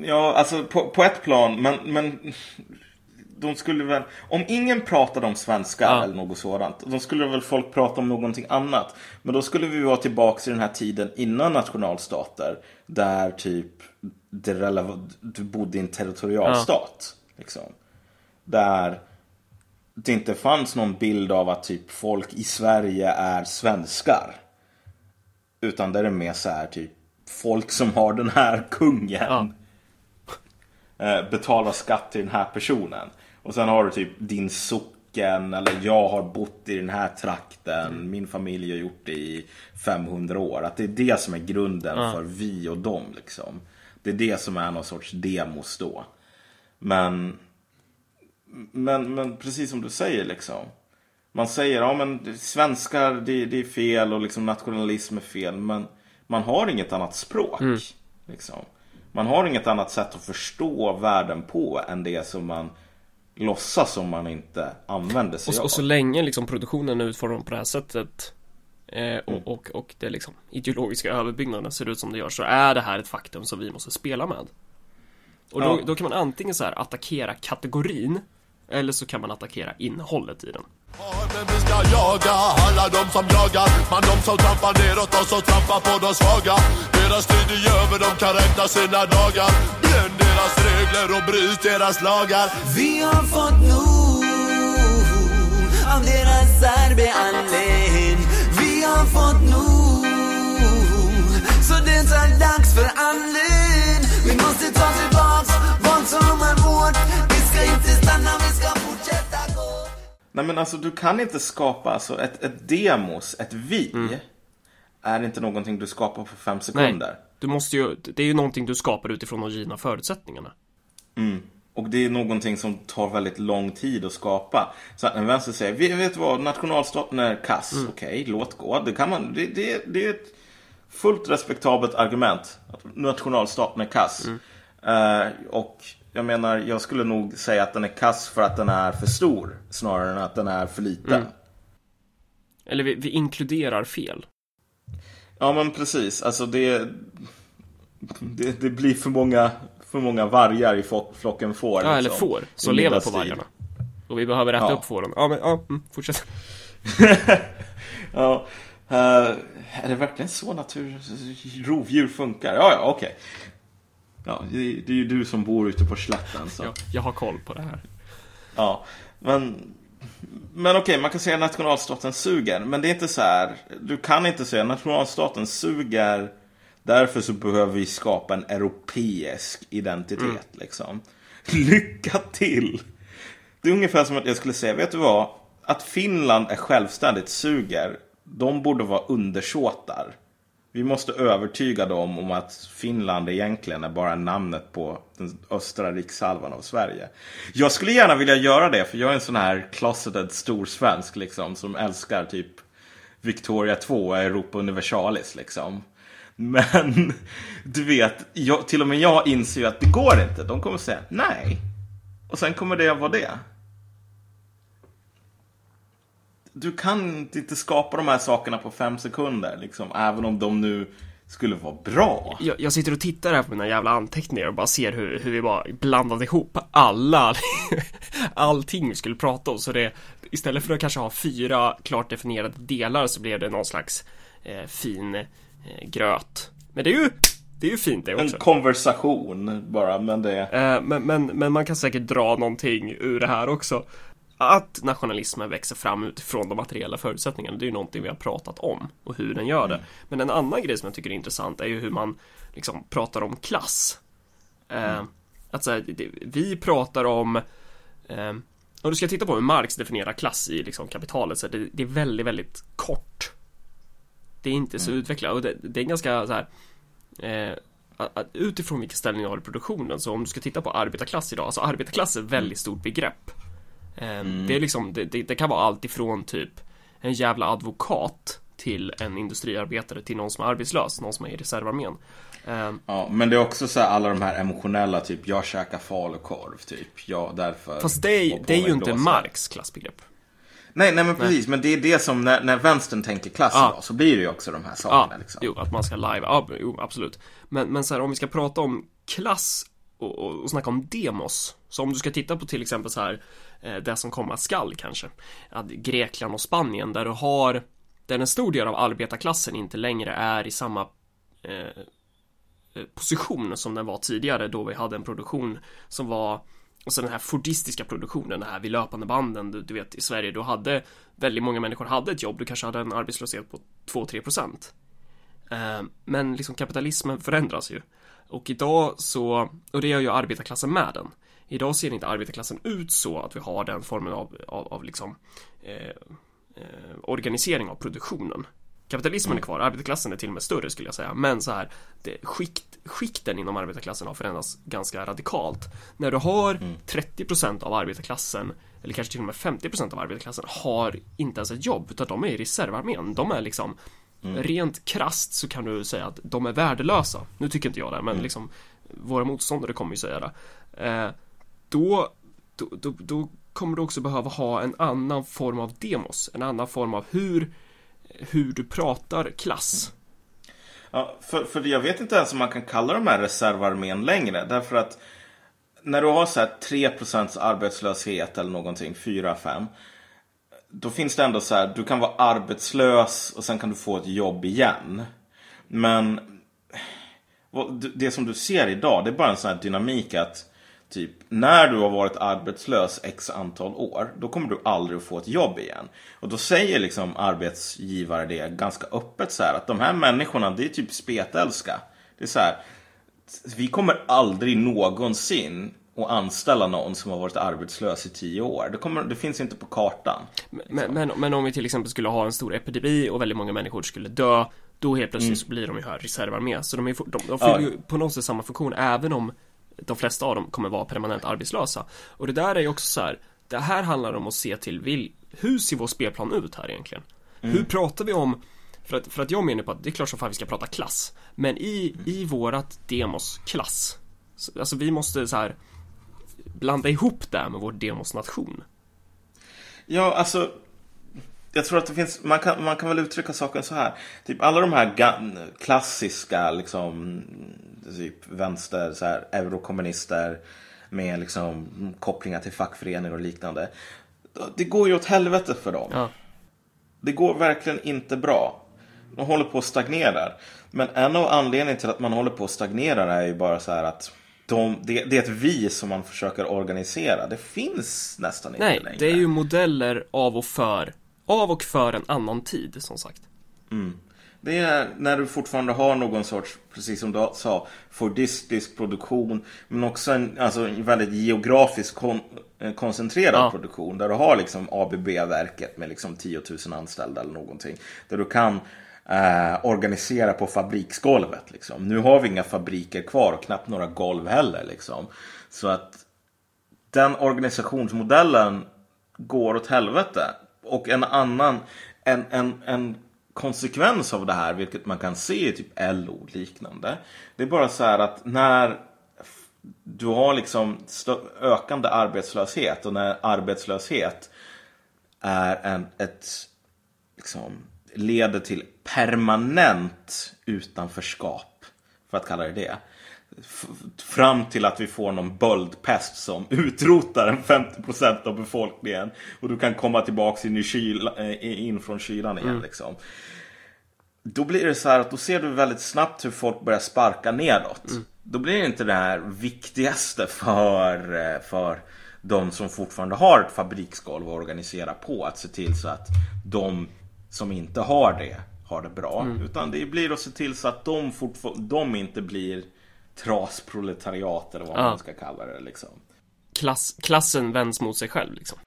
Ja, alltså på, på ett plan, men, men de skulle väl, om ingen pratade om svenska ja. eller något sådant, då skulle väl folk prata om någonting annat. Men då skulle vi vara tillbaka i den här tiden innan nationalstater, där typ det du bodde i en territorialstat. Ja. Liksom. Där det inte fanns någon bild av att typ folk i Sverige är svenskar. Utan där det är mer så här typ folk som har den här kungen. Ja. Eh, betalar skatt till den här personen. Och sen har du typ din socken eller jag har bott i den här trakten. Min familj har gjort det i 500 år. Att det är det som är grunden ja. för vi och dem liksom. Det är det som är någon sorts demos då. Men, men, men precis som du säger liksom. Man säger ja men svenskar det, det är fel och liksom nationalism är fel. Men man har inget annat språk. Mm. Liksom. Man har inget annat sätt att förstå världen på än det som man låtsas som man inte använder sig och, av. Och så länge liksom produktionen är utformad på det här sättet eh, och, mm. och, och det liksom ideologiska överbyggnaden ser ut som det gör så är det här ett faktum som vi måste spela med. Och då, ja. då kan man antingen så här attackera kategorin eller så kan man attackera innehållet i den. Men vi ska jaga alla de som jagar. Man de som trampar neråt och som trampar på de svaga. Deras tid är över, de kan räkna sina dagar. Bränn deras regler och bryt deras lagar. Vi har fått nog av deras särbehandling Vi har fått nog Så det är dags för handling Vi måste ta tillbaks vad som är vårt. Vi ska inte stanna, vi ska Nej men alltså du kan inte skapa alltså, ett, ett demos, ett vi. Mm. Är inte någonting du skapar på fem sekunder. Nej, du måste ju, det är ju någonting du skapar utifrån de givna förutsättningarna. Mm. Och det är någonting som tar väldigt lång tid att skapa. Så att en vänster säger, vi vet vad, nationalstaten är kass. Mm. Okej, låt gå. Det, kan man, det, det, det är ett fullt respektabelt argument. Att nationalstaten är kass. Mm. Uh, och jag menar, jag skulle nog säga att den är kass för att den är för stor snarare än att den är för liten. Mm. Eller vi, vi, inkluderar fel. Ja, men precis. Alltså det, det, det blir för många, för många vargar i flocken får. Ja, liksom, eller får som lever på vargarna. Och vi behöver rätta ja. upp fåren. Ja, men ja, mm, fortsätt. ja, uh, är det verkligen så natur rovdjur funkar? Ja, ja, okej. Okay. Ja, det, är ju du som bor ute på slätten. Så. Jag, jag har koll på det här. Ja, men men okej, okay, man kan säga att nationalstaten suger. Men det är inte så här. Du kan inte säga att nationalstaten suger. Därför så behöver vi skapa en europeisk identitet. Mm. Liksom. Lycka till! Det är ungefär som att jag skulle säga, vet du vad? Att Finland är självständigt suger. De borde vara undersåtar. Vi måste övertyga dem om att Finland egentligen är bara namnet på den östra rikshalvan av Sverige. Jag skulle gärna vilja göra det, för jag är en sån här closeted storsvensk liksom, som älskar typ Victoria 2 och Europa Universalis liksom. Men du vet, jag, till och med jag inser ju att det går inte. De kommer säga nej. Och sen kommer det vara det. Du kan inte skapa de här sakerna på fem sekunder, liksom, även om de nu skulle vara bra. Jag, jag sitter och tittar här på mina jävla anteckningar och bara ser hur, hur vi bara blandade ihop alla, allting vi skulle prata om. Så det, istället för att kanske ha fyra klart definierade delar så blev det någon slags eh, fin eh, gröt. Men det är ju det är ju fint det också. En konversation bara, men det... Eh, men, men, men man kan säkert dra någonting ur det här också. Att nationalismen växer fram utifrån de materiella förutsättningarna, det är ju någonting vi har pratat om och hur den gör det. Mm. Men en annan grej som jag tycker är intressant är ju hur man liksom pratar om klass. Eh, mm. Att så här, vi pratar om eh, om du ska titta på hur Marx definierar klass i liksom kapitalet så det, det är väldigt, väldigt kort. Det är inte så mm. utvecklat och det, det, är ganska så här eh, utifrån vilken ställning du har i produktionen så om du ska titta på arbetarklass idag, alltså arbetarklass är ett väldigt stort begrepp. Eh, mm. Det är liksom, det, det, kan vara allt ifrån typ en jävla advokat till en industriarbetare till någon som är arbetslös, någon som är i reservarmén. Um, ja, men det är också så här, alla de här emotionella, typ jag käkar falukorv, typ. Ja, därför. Fast det är, det är ju inte Marx klassbegrepp. Nej, nej men precis. Nej. Men det är det som, när, när vänstern tänker klass ah. idag, så blir det ju också de här sakerna. Ah, liksom. Jo, att man ska live. Ja, jo, absolut. Men, men så här, om vi ska prata om klass och, och, och snacka om demos. Så om du ska titta på till exempel så här, Eh, det som komma skall kanske. Att Grekland och Spanien, där du har, där en stor del av arbetarklassen inte längre är i samma eh, eh, position som den var tidigare då vi hade en produktion som var och sen den här fordistiska produktionen, den här vid löpande banden, du, du, vet i Sverige, då hade väldigt många människor hade ett jobb, du kanske hade en arbetslöshet på 2-3 procent. Eh, men liksom kapitalismen förändras ju. Och idag så, och det gör ju arbetarklassen med den. Idag ser inte arbetarklassen ut så att vi har den formen av, av, av liksom eh, eh, organisering av produktionen. Kapitalismen är kvar, arbetarklassen är till och med större skulle jag säga. Men så här, det, skikt, skikten inom arbetarklassen har förändrats ganska radikalt. När du har 30% mm. av arbetarklassen, eller kanske till och med 50% av arbetarklassen, har inte ens ett jobb, utan de är i reservarmén. De är liksom, mm. rent krast så kan du säga att de är värdelösa. Nu tycker inte jag det, men mm. liksom, våra motståndare kommer ju säga det. Eh, då, då, då, då kommer du också behöva ha en annan form av demos, en annan form av hur hur du pratar klass. Ja, för, för jag vet inte ens om man kan kalla de här reservarmén längre. Därför att när du har så här 3% arbetslöshet eller någonting, 4-5. Då finns det ändå så här, du kan vara arbetslös och sen kan du få ett jobb igen. Men det som du ser idag, det är bara en sån här dynamik att Typ, när du har varit arbetslös x antal år, då kommer du aldrig att få ett jobb igen. Och då säger liksom arbetsgivare det ganska öppet så här, att de här människorna, det är typ spetälska. Det är så här, vi kommer aldrig någonsin att anställa någon som har varit arbetslös i tio år. Det, kommer, det finns inte på kartan. Men, men, men, om vi till exempel skulle ha en stor epidemi och väldigt många människor skulle dö, då helt plötsligt mm. så blir de ju här reservarmé. Så de, är, de, de fyller ja. ju på något sätt samma funktion, även om de flesta av dem kommer vara permanent arbetslösa. Och det där är ju också så här, det här handlar om att se till vil, hur ser vår spelplan ut här egentligen? Mm. Hur pratar vi om för att, för att jag menar på att det är klart som fan vi ska prata klass Men i, i vårat demos klass Alltså vi måste så här Blanda ihop det med vår demos nation Ja, alltså jag tror att det finns, man kan, man kan väl uttrycka saken så här. Typ alla de här klassiska liksom, typ vänster, så här, eurokommunister med liksom kopplingar till fackföreningar och liknande. Det går ju åt helvete för dem. Ja. Det går verkligen inte bra. De håller på att stagnera. Men en av anledningarna till att man håller på att stagnera är ju bara så här att de, det, det, är ett vi som man försöker organisera. Det finns nästan inte Nej, längre. Nej, det är ju modeller av och för av och för en annan tid, som sagt. Mm. Det är när du fortfarande har någon sorts, precis som du sa, fordistisk produktion. Men också en, alltså, en väldigt geografiskt kon eh, koncentrerad ja. produktion. Där du har liksom ABB-verket med liksom 10 000 anställda eller någonting. Där du kan eh, organisera på fabriksgolvet. Liksom. Nu har vi inga fabriker kvar och knappt några golv heller. Liksom. Så att den organisationsmodellen går åt helvete. Och en annan, en, en, en konsekvens av det här, vilket man kan se i typ LO och liknande. Det är bara så här att när du har liksom ökande arbetslöshet och när arbetslöshet är en, ett, liksom, leder till permanent utanförskap, för att kalla det det. Fram till att vi får någon böldpest som utrotar en 50% av befolkningen. Och du kan komma tillbaka in, i kyla, eh, in från kylan igen. Mm. Liksom. Då blir det så här att då ser du väldigt snabbt hur folk börjar sparka nedåt. Mm. Då blir det inte det här viktigaste för, eh, för de som fortfarande har ett fabriksgolv att organisera på. Att se till så att de som inte har det har det bra. Mm. Utan det blir att se till så att de, de inte blir trasproletariat eller vad ja. man ska kalla det. Liksom. Klass, klassen vänds mot sig själv liksom.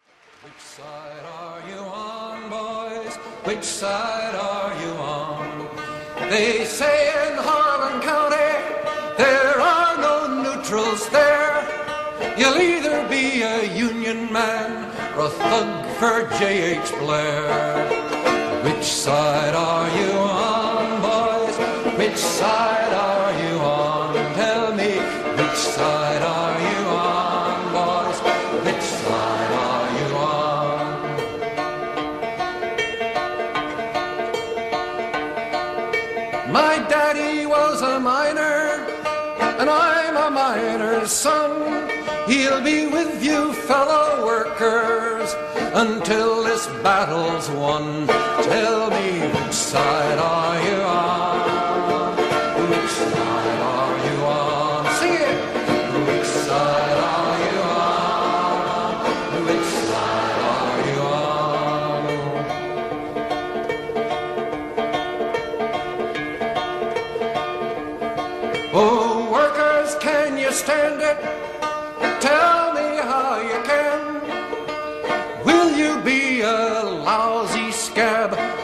Which side are you on boys? Which side are you on? They say in Harlan County there are no neutrals there. You'll either be a Union man or a thug for J.H. Blair. Which side are you on, boys? Which side until this battle's won. Tell me which side are you on?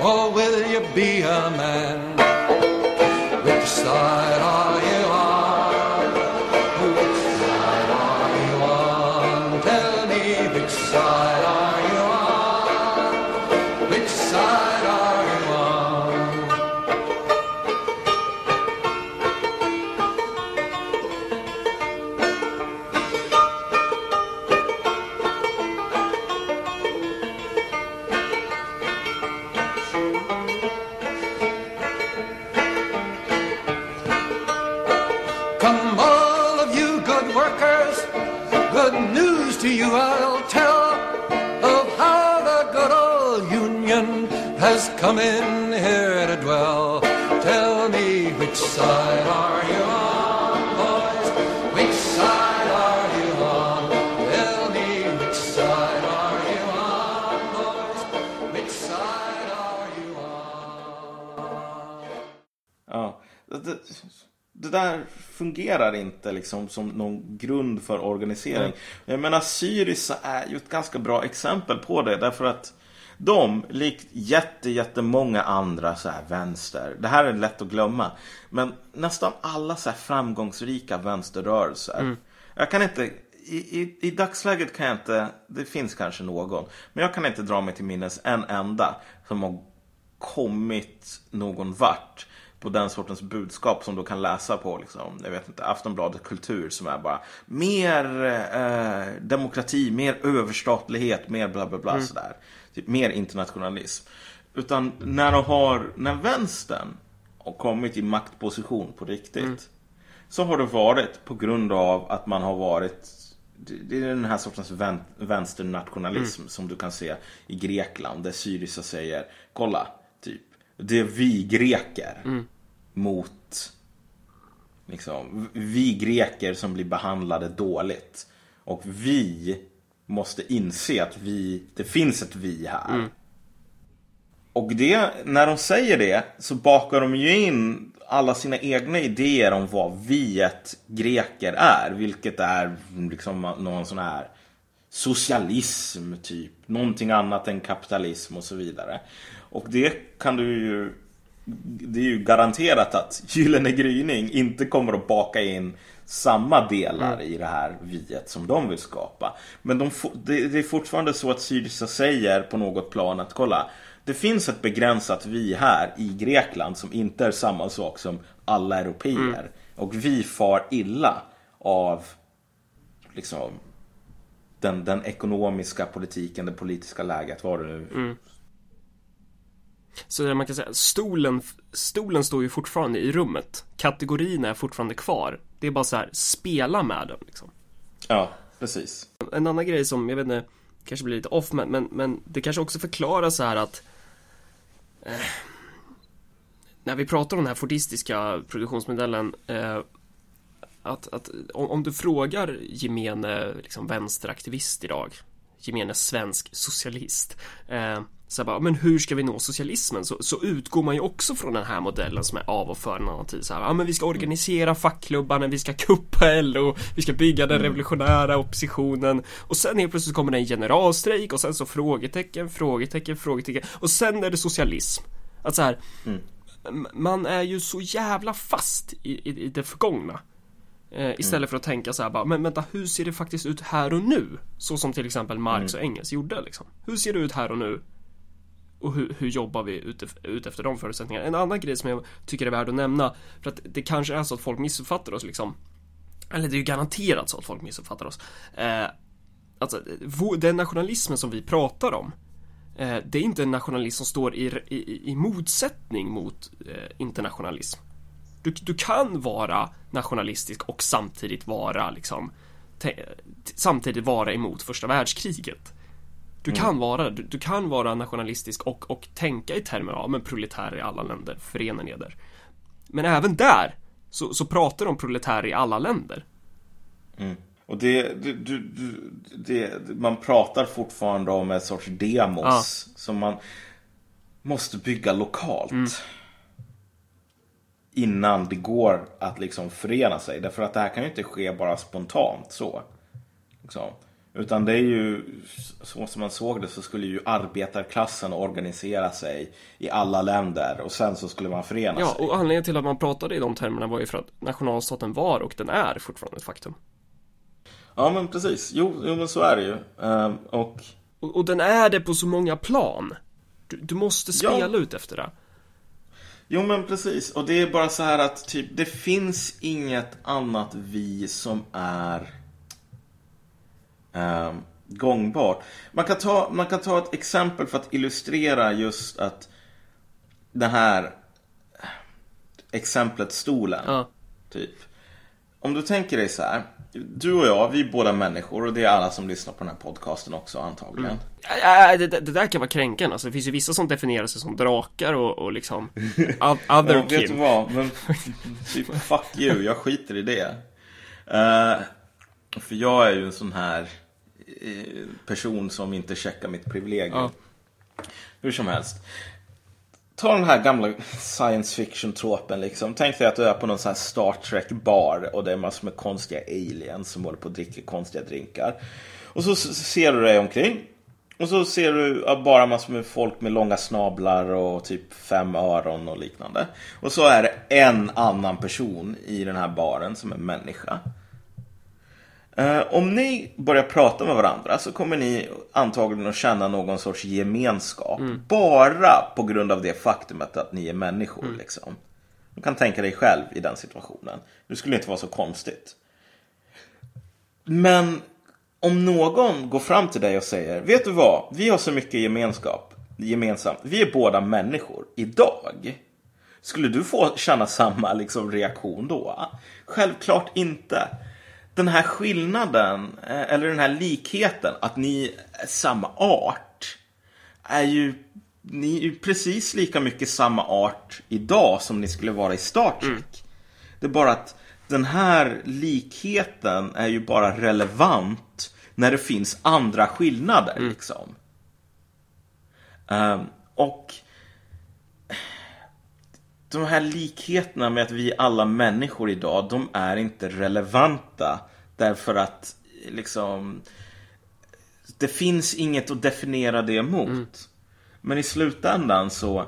Or will you be a man? Has come in here to dwell. Tell me which side are you on, boys? Which side are you on? Tell me which side are you on, boys? Which side are you on? Ja, det, det där fungerar inte liksom som någon grund för organisering. Mm. Jag menar Syriza är ju ett ganska bra exempel på det därför att de, likt jätte, jättemånga andra så här vänster, det här är lätt att glömma, men nästan alla så här framgångsrika vänsterrörelser. Mm. Jag kan inte, i, i, i dagsläget kan jag inte, det finns kanske någon, men jag kan inte dra mig till minnes en enda som har kommit någon vart på den sortens budskap som du kan läsa på liksom, jag vet inte, Aftonbladet Kultur som är bara mer eh, demokrati, mer överstatlighet, mer bla bla bla mm. sådär. Typ mer internationalism. Utan när de har, när vänstern har kommit i maktposition på riktigt mm. så har det varit på grund av att man har varit det är den här sortens vän, vänsternationalism mm. som du kan se i Grekland där Syriza säger Kolla, typ det är vi greker mm. mot liksom, vi greker som blir behandlade dåligt. Och vi måste inse att vi, det finns ett vi här. Mm. Och det, när de säger det så bakar de ju in alla sina egna idéer om vad viet greker är. Vilket är liksom någon sån här socialism typ. Någonting annat än kapitalism och så vidare. Och det kan du ju det är ju garanterat att Gyllene gryning inte kommer att baka in samma delar Mm. i det här viet som de vill skapa. Men de, det, det är fortfarande så att Syriza säger på något plan att kolla, det finns ett begränsat vi här i Grekland som inte är samma sak som alla europeer. Mm. Och vi far illa av liksom den, den ekonomiska politiken, det politiska läget, vad det nu Mm. Så man kan säga, stolen, stolen står ju fortfarande i rummet. Kategorierna är fortfarande kvar. Det är bara så här, spela med den liksom. Ja, precis. En annan grej som, jag vet inte, kanske blir lite off, men, men, men det kanske också förklarar så här att eh, när vi pratar om den här fordistiska produktionsmodellen eh, att, att om, om du frågar gemene liksom, vänsteraktivist idag gemene svensk socialist eh, så bara, men hur ska vi nå socialismen? Så, så utgår man ju också från den här modellen som är av och för en annan tid. Så här, ja men vi ska organisera fackklubbarna, vi ska kuppa LO, vi ska bygga den revolutionära oppositionen. Och sen helt plötsligt kommer det en generalstrejk och sen så frågetecken, frågetecken, frågetecken. Och sen är det socialism. Att så här, m- man är ju så jävla fast i, i, i det förgångna. Eh, istället för att tänka så här bara, men vänta, hur ser det faktiskt ut här och nu? Så som till exempel Marx och Engels gjorde liksom. Hur ser det ut här och nu? Och hur, hur jobbar vi utefter ut de förutsättningarna? En annan grej som jag tycker är värd att nämna, för att det kanske är så att folk missuppfattar oss liksom. Eller det är ju garanterat så att folk missuppfattar oss. Eh, alltså, den nationalismen som vi pratar om, eh, det är inte en nationalism som står i, i, i motsättning mot eh, internationalism. Du, du kan vara nationalistisk och samtidigt vara liksom te, samtidigt vara emot första världskriget. Du kan vara du, du kan vara nationalistisk och, och tänka i termer av men proletärer i alla länder, förena eder. Men även där så, så pratar de proletärer i alla länder. Och det, du, du, det, man pratar fortfarande om en sorts demos Ja. som man måste bygga lokalt. Mm. Innan det går att liksom förena sig. Därför att det här kan ju inte ske bara spontant så. Liksom. Utan det är ju, så som man såg det så skulle ju arbetarklassen organisera sig i alla länder och sen så skulle man förena Ja, sig. och anledningen till att man pratade i de termerna var ju för att nationalstaten var och den är fortfarande ett faktum. Ja men precis, jo, jo men så är det ju. Ehm, och Och, och den är det på så många plan. Du, du måste Ja. spela ut efter det. Jo men precis, och det är bara så här att typ det finns inget annat vi som är ehm, gångbart. Man kan, ta, man kan ta ett exempel för att illustrera just att det här exemplet stolen. Ja. Typ. Om du tänker dig så här. Du och jag, vi är båda människor och det är alla som lyssnar på den här podcasten också antagligen. Ja, ja, det, det där kan vara kränkande. Alltså, det finns ju vissa som definierar sig som drakar och, och liksom o- Ja, other vet du vad? Men, typ, fuck you, jag skiter i det. Eh, för jag är ju en sån här eh, person som inte checkar mitt privilegium. Ja. Hur som helst. Ta den här gamla science fiction-tropen liksom. Tänk dig att du är på någon sån här Star Trek-bar och det är massor med konstiga aliens som håller på att dricka konstiga drinkar. Och så ser du dig omkring. Och så ser du bara massor med folk med långa snablar och typ fem öron och liknande. Och så är det en annan person i den här baren som är människa. Eh, om ni börjar prata med varandra så kommer ni antagligen att känna någon sorts gemenskap. Bara på grund av det faktumet att ni är människor. Liksom. Du kan tänka dig själv i den situationen. Det skulle inte vara så konstigt. Men om någon går fram till dig och säger Vet du vad? Vi har så mycket gemenskap, gemensamt. Vi är båda människor idag. Skulle du få känna samma liksom, reaktion då? Självklart inte. Den här skillnaden, eh, eller den här likheten, att ni är samma art, är ju ni är ju precis lika mycket samma art idag som ni skulle vara i Star Trek. Det är bara att den här likheten är ju bara relevant när det finns andra skillnader. Liksom. Ehm, och de här likheterna med att vi alla människor idag, de är inte relevanta. Därför att liksom det finns inget att definiera det mot. Men i slutändan så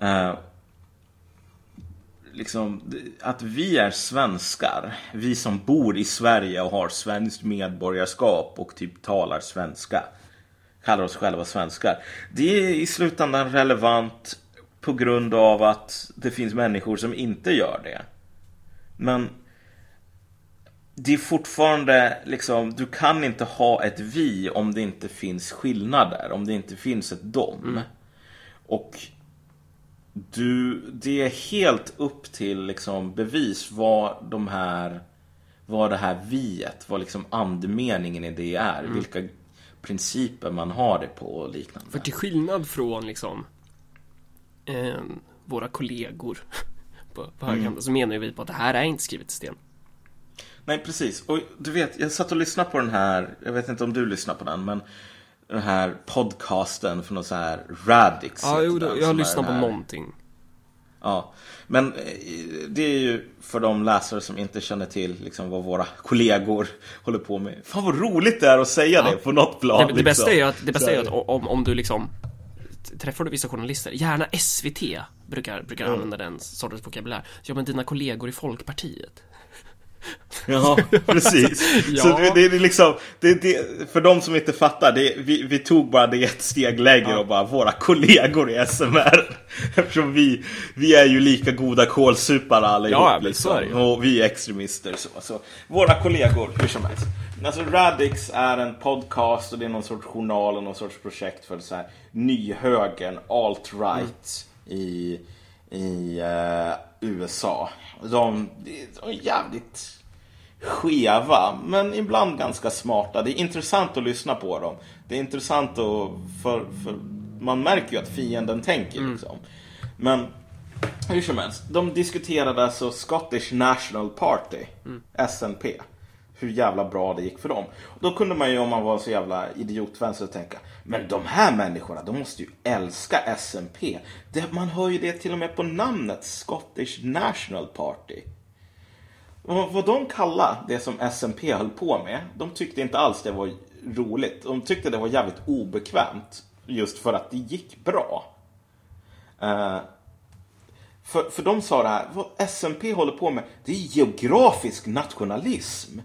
eh, liksom, att vi är svenskar. Vi som bor i Sverige och har svenskt medborgarskap och typ talar svenska. Kallar oss själva svenskar. Det är i slutändan relevant på grund av att det finns människor som inte gör det. Men det är fortfarande liksom, du kan inte ha ett vi om det inte finns skillnader, om det inte finns ett dom. Och du, det är helt upp till liksom bevis vad de här, vad det här viet, vad liksom andemeningen i det är, vilka principer man har det på och liknande. För till skillnad från liksom eh, våra kollegor på, på högerkanten Mm. så menar ju vi på att det här är inte skrivet i sten. Nej, precis. Och du vet, jag satt och lyssnade på den här, jag vet inte om du lyssnar på den, men den här podcasten för någon så här Radix. Ja, jo, den, jag har lyssnat på någonting. Ja, men eh, det är ju för de läsare som inte känner till liksom, vad våra kollegor håller på med. Fan vad roligt det är att säga det på något plan. Det, det liksom. bästa är ju att, det bästa är att om, om du liksom Träffar du vissa journalister, gärna SVT brukar, brukar Mm. använda den sortens vokabulär. Ja men dina kollegor i Folkpartiet. Ja, precis. Ja. Så det, är liksom, det, det, för de som inte fattar, det, vi, vi tog bara det ett steg längre och bara våra kollegor i SMR. Eftersom vi, vi är ju lika goda kålsupare allihop. Ja, liksom. Och vi är extremister så. så. Våra kollegor, hur som helst. Alltså Radix är en podcast och det är någon sorts journal och någon sorts projekt för så här nyhögern, alt-right i, i eh, USA. De, de är jävligt skeva, men ibland ganska smarta. Det är intressant att lyssna på dem. Det är intressant att, för, för man märker ju att fienden tänker liksom. Men hur som helst, de diskuterade alltså Scottish National Party, SNP. Hur jävla bra det gick för dem. Då kunde man ju om man var så jävla idiotvänster tänka, men de här människorna, de måste ju älska SNP. Det, man hör ju det till och med på namnet, Scottish National Party. Och vad de kallar det som SMP höll på med, de tyckte inte alls det var roligt. De tyckte det var jävligt obekvämt. Just för att det gick bra. Uh, för, för de sa det här, vad SMP håller på med, det är geografisk nationalism.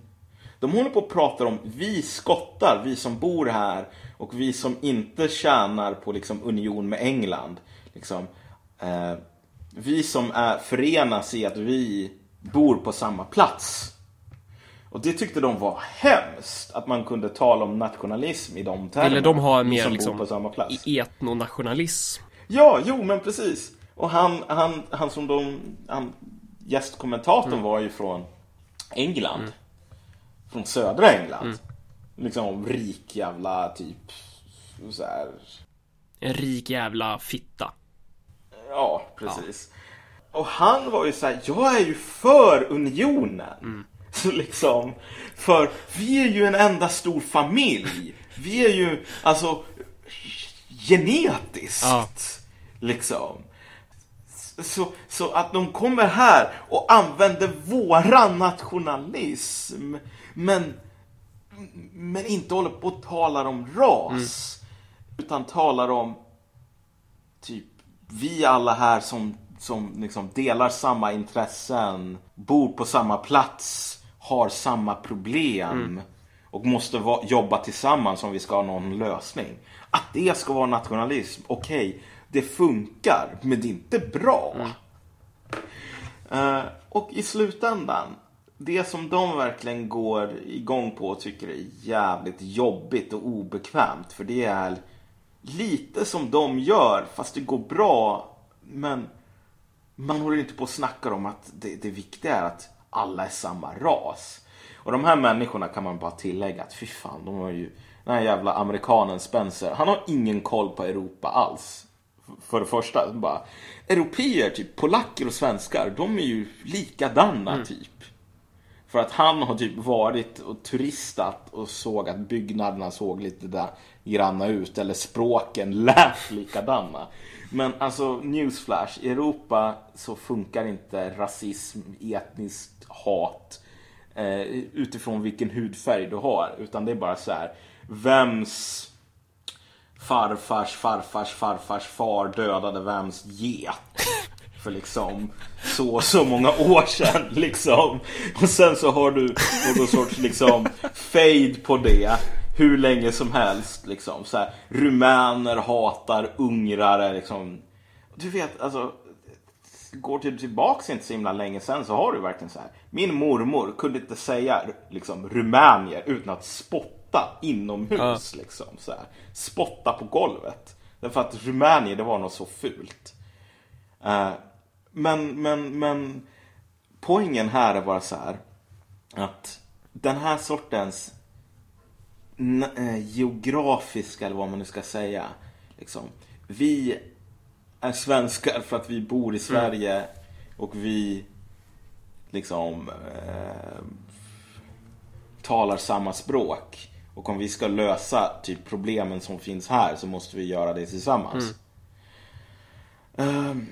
De håller på att prata om vi skottar, vi som bor här och vi som inte tjänar på liksom union med England. Liksom, eh, vi som är, förenas i att vi bor på samma plats. Och det tyckte de var hemskt, att man kunde tala om nationalism i de termerna. Eller de har mer som liksom på samma plats. i- etnonationalism. Ja, jo men precis. Och han, han, han som de, han, gästkommentatorn Mm. var ju från England. Från södra England. Mm. Liksom rik jävla typ, så här, En rik jävla fitta. ja precis. Och han var ju så här, jag är ju för unionen. Så liksom, för vi är ju en enda stor familj. Vi är ju, alltså, genetiskt. Ja. Liksom. Så, så att de kommer här och använder våran nationalism. Men, men inte håller på och talar om ras. Utan talar om typ vi alla här som, som liksom delar samma intressen, bor på samma plats, har samma problem och måste va- jobba tillsammans om vi ska ha någon lösning. Att det ska vara nationalism, okej, det funkar, men det är inte bra. Eh, och i slutändan, det som de verkligen går igång på och tycker är jävligt jobbigt och obekvämt, för det är lite som de gör, fast det går bra, men man håller inte på och snackar om att det, det viktiga är att alla är samma ras. Och de här människorna kan man bara tillägga att fy fan, de har ju den här jävla amerikanen Spencer, han har ingen koll på Europa alls. För det första, bara, europeer, typ polacker och svenskar, de är ju likadana typ. För att han har typ varit och turistat och såg att byggnaderna såg lite där granna ut eller språken lät likadana. Men alltså newsflash, i Europa så funkar inte rasism, etniskt hat eh, utifrån vilken hudfärg du har. Utan det är bara så här, vems farfars farfars farfars far dödade vems get för liksom så så många år sedan liksom. Och sen så har du någon sorts liksom fade på det hur länge som helst liksom. Så här, rumäner hatar ungrare liksom. Du vet, alltså går du tillbaks inte så himla länge sen så har du verkligen så här. Min mormor kunde inte säga liksom rumänier utan att spotta inomhus liksom så här. Spotta på golvet. Därför att rumänier det var något så fult. Eh, men, men, men poängen här är bara så här att den här sortens eh, geografiska eller vad man nu ska säga. Liksom, vi är svenskar för att vi bor i Sverige och vi liksom eh, talar samma språk. Och om vi ska lösa typ problemen som finns här så måste vi göra det tillsammans. Ehm,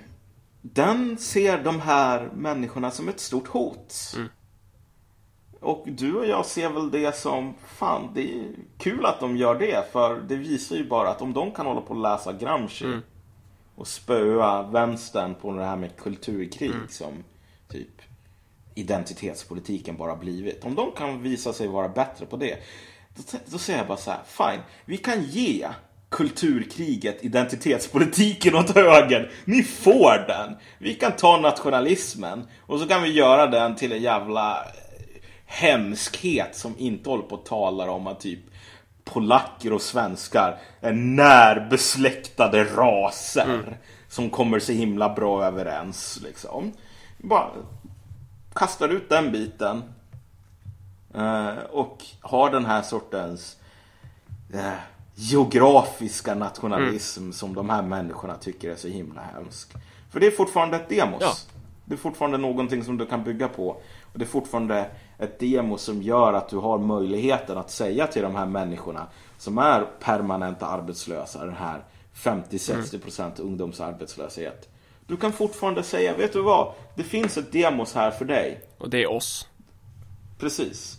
den ser de här människorna som ett stort hot. Och du och jag ser väl det som, fan det är kul att de gör det för det visar ju bara att om de kan hålla på och läsa Gramsci och spöa vänstern på det här med kulturkrig som typ identitetspolitiken bara blivit. Om de kan visa sig vara bättre på det, då, då säger jag bara så här, fine, vi kan ge kulturkriget, identitetspolitiken åt högern. Ni får den! Vi kan ta nationalismen och så kan vi göra den till en jävla eh, hemskhet som inte håller på och talar om att typ polacker och svenskar är närbesläktade raser som kommer så himla bra överens. Liksom. Bara kastar ut den biten eh, och har den här sortens eh, geografiska nationalism som de här människorna tycker är så himla hemsk. För det är fortfarande ett demos. Ja. Det är fortfarande någonting som du kan bygga på. Och det är fortfarande ett demo som gör att du har möjligheten att säga till de här människorna som är permanenta arbetslösa, den här 50-60% ungdomsarbetslöshet. Du kan fortfarande säga, vet du vad? Det finns ett demos här för dig. Och det är oss. Precis.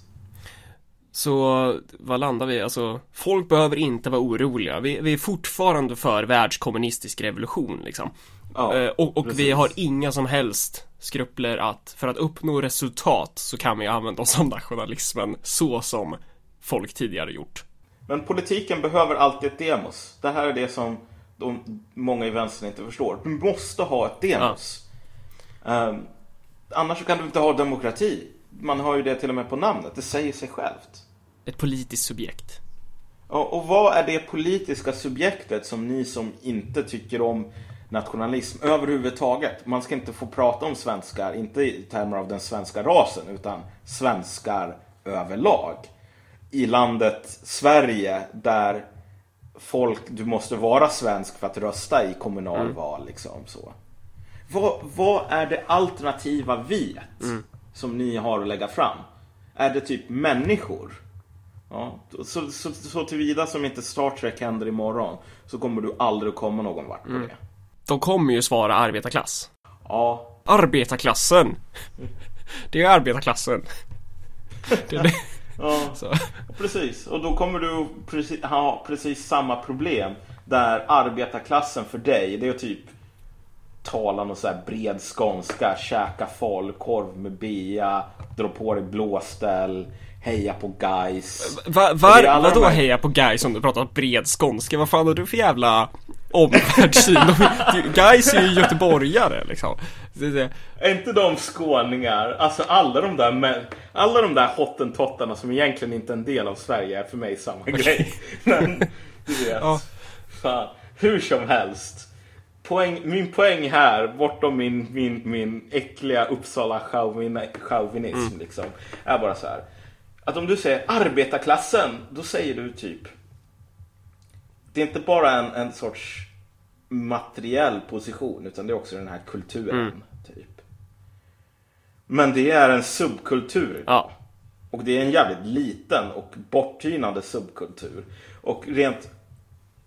Så vad landar vi? Alltså, folk behöver inte vara oroliga. Vi, vi är fortfarande för världskommunistisk revolution liksom. Ja, Eh, och och vi har inga som helst skrupler att för att uppnå resultat så kan vi använda oss av nationalismen så som folk tidigare gjort. Men politiken behöver alltid ett demos. Det här är det som de, många i vänstern inte förstår. Du måste ha ett demos. Ehm, annars så kan du inte ha demokrati. Man har ju det till och med på namnet. Det säger sig självt. Ett politiskt subjekt. Och, och vad är det politiska subjektet som ni som inte tycker om nationalism överhuvudtaget? Man ska inte få prata om svenskar, inte i termer av den svenska rasen, utan svenskar överlag. I landet Sverige där folk, du måste vara svensk för att rösta i kommunalval liksom så. Vad, vad är det alternativa viet som ni har att lägga fram? Är det typ människor? Ja, så, så, så tillvida som inte Star Trek händer imorgon så kommer du aldrig komma någon vart på det. De kommer ju svara arbetarklass. Ja, Arbetarklassen! Det är arbetarklassen. Det är det. ja, Så. precis. Och då kommer du precis, ha precis samma problem där arbetarklassen för dig, det är typ tala någon så här bred skånska, käka falukorv med bea, dra på dig blåställ, heja på guys. Va, alla vadå här- heja på guys om du pratar bred skånska? Vad fan har du för jävla omvärldssyn? Guys är ju göteborgare liksom. Är inte de skåningar, alltså alla de där män, alla de där hottentottarna som egentligen inte är en del av Sverige är för mig samma grej. Men du vet, Ja. fan, hur som helst. Poäng, min poäng här, bortom min, min, min äckliga Uppsala chauvin- chauvinism liksom, är bara så här. Att om du säger arbetarklassen, då säger du typ det är inte bara en, en sorts materiell position utan det är också den här kulturen. Typ. Men det är en subkultur. ja. Och det är en jävligt liten och borttynande subkultur. Och rent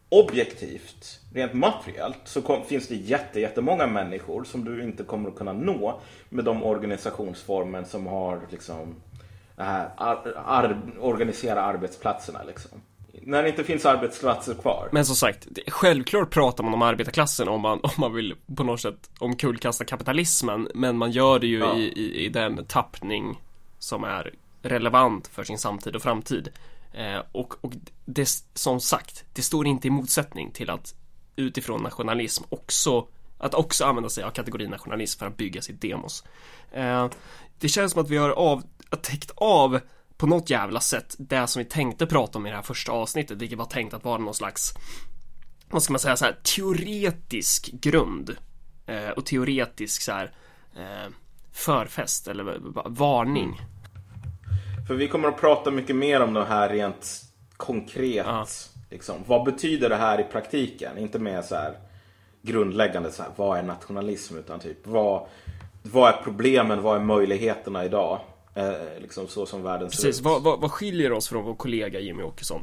objektivt, rent materiellt, så kom, finns det jätte, jättemånga människor som du inte kommer att kunna nå med de organisationsformer som har liksom det här ar, ar, organisera arbetsplatserna liksom. när det inte finns arbetsplatser kvar. Men som sagt, självklart pratar man om arbetarklassen om man, om man vill på något sätt omkullkasta kapitalismen. Men man gör det ju Ja. i, i, i den tappning som är relevant för sin samtid och framtid. Eh, och och det, som sagt, det står inte i motsättning till att utifrån nationalism också att också använda sig av kategorin nationalism för att bygga sitt demos. Eh, det känns som att vi har av, täckt av på något jävla sätt det som vi tänkte prata om i det här första avsnittet, vilket var tänkt att vara någon slags vad ska man säga så här, teoretisk grund eh, och teoretisk så här eh, förfest eller va- varning. För vi kommer att prata mycket mer om det här rent konkret. Ja. Liksom. Vad betyder det här i praktiken? Inte mer så här grundläggande så här, vad är nationalism? Utan typ vad, vad är problemen? Vad är möjligheterna idag? Eh, liksom så som världen ser Precis, ut. vad, vad, vad skiljer oss från vår kollega Jimmy Åkesson?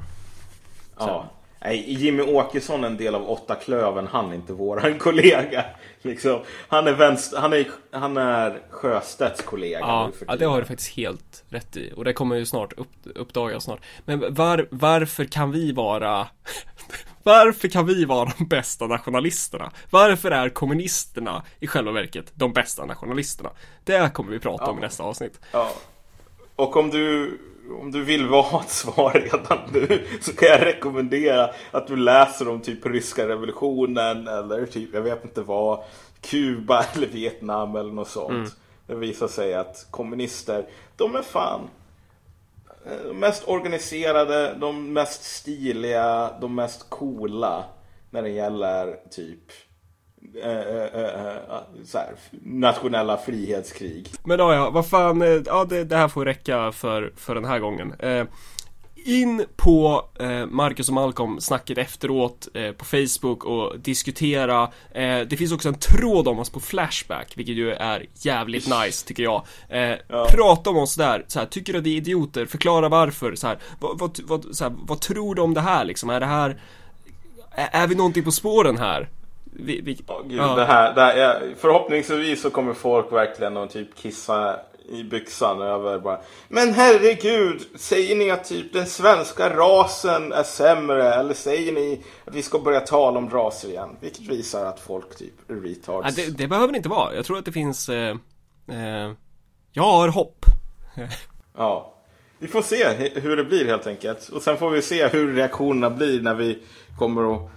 Ja. Nej, Jimmy Åkesson en del av åtta klöven, han är inte våran kollega. Liksom. Han är vänster, han är, han är Sjöstedts kollega Ja, ja, det har du faktiskt helt rätt i. Och det kommer ju snart upp, uppdagas snart. Men var, varför kan vi vara Varför kan vi vara de bästa nationalisterna? Varför är kommunisterna i själva verket de bästa nationalisterna? Det kommer vi prata om i nästa avsnitt. Ja. Och om du, om du vill ha ett svar redan nu så kan jag rekommendera att du läser om typ ryska revolutionen eller typ, jag vet inte vad, Kuba eller Vietnam eller något sånt. Det visar sig att kommunister, de är fan eh, de mest organiserade, de mest stiliga, de mest coola när det gäller typ eh, eh, eh, så här, nationella frihetskrig. Men ja, ja, vad fan, eh, ja det, det här får räcka för, för den här gången. Eh, in på eh, Marcus och Malcolm snacket efteråt eh, på Facebook och diskutera. Eh, det finns också en tråd om oss på Flashback, vilket ju är jävligt nice tycker jag. Eh, Prata om oss där, så här, tycker du att det är idioter? Förklara varför, så här, vad, vad, vad, så här, vad tror du om det här liksom? Är det här, är, är vi någonting på spåren här? Vi, vi, Åh, Gud, ja. det här, det här är, förhoppningsvis så kommer folk verkligen att typ kissa i byxan över bara Men herregud, säger ni att typ den svenska rasen är sämre? Eller säger ni att vi ska börja tala om raser igen? Vilket visar att folk typ retards. Ja, det, det behöver det inte vara. Jag tror att det finns... Eh, eh, jag har hopp. Ja. Vi får se hur det blir helt enkelt. Och sen får vi se hur reaktionerna blir när vi kommer att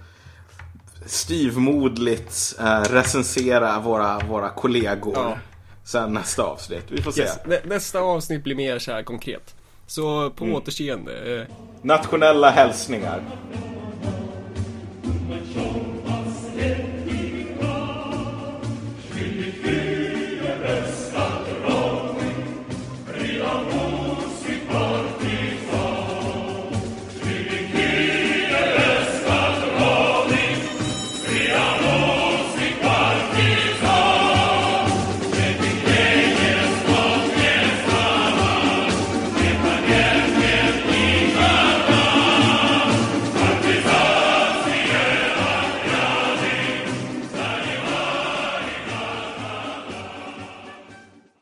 styvmodligt eh, recensera våra, våra kollegor. Ja. Sen nästa avsnitt. Vi får se. Yes. Nä, nästa avsnitt blir mer så här konkret. Så på återseende. Eh, Nationella hälsningar.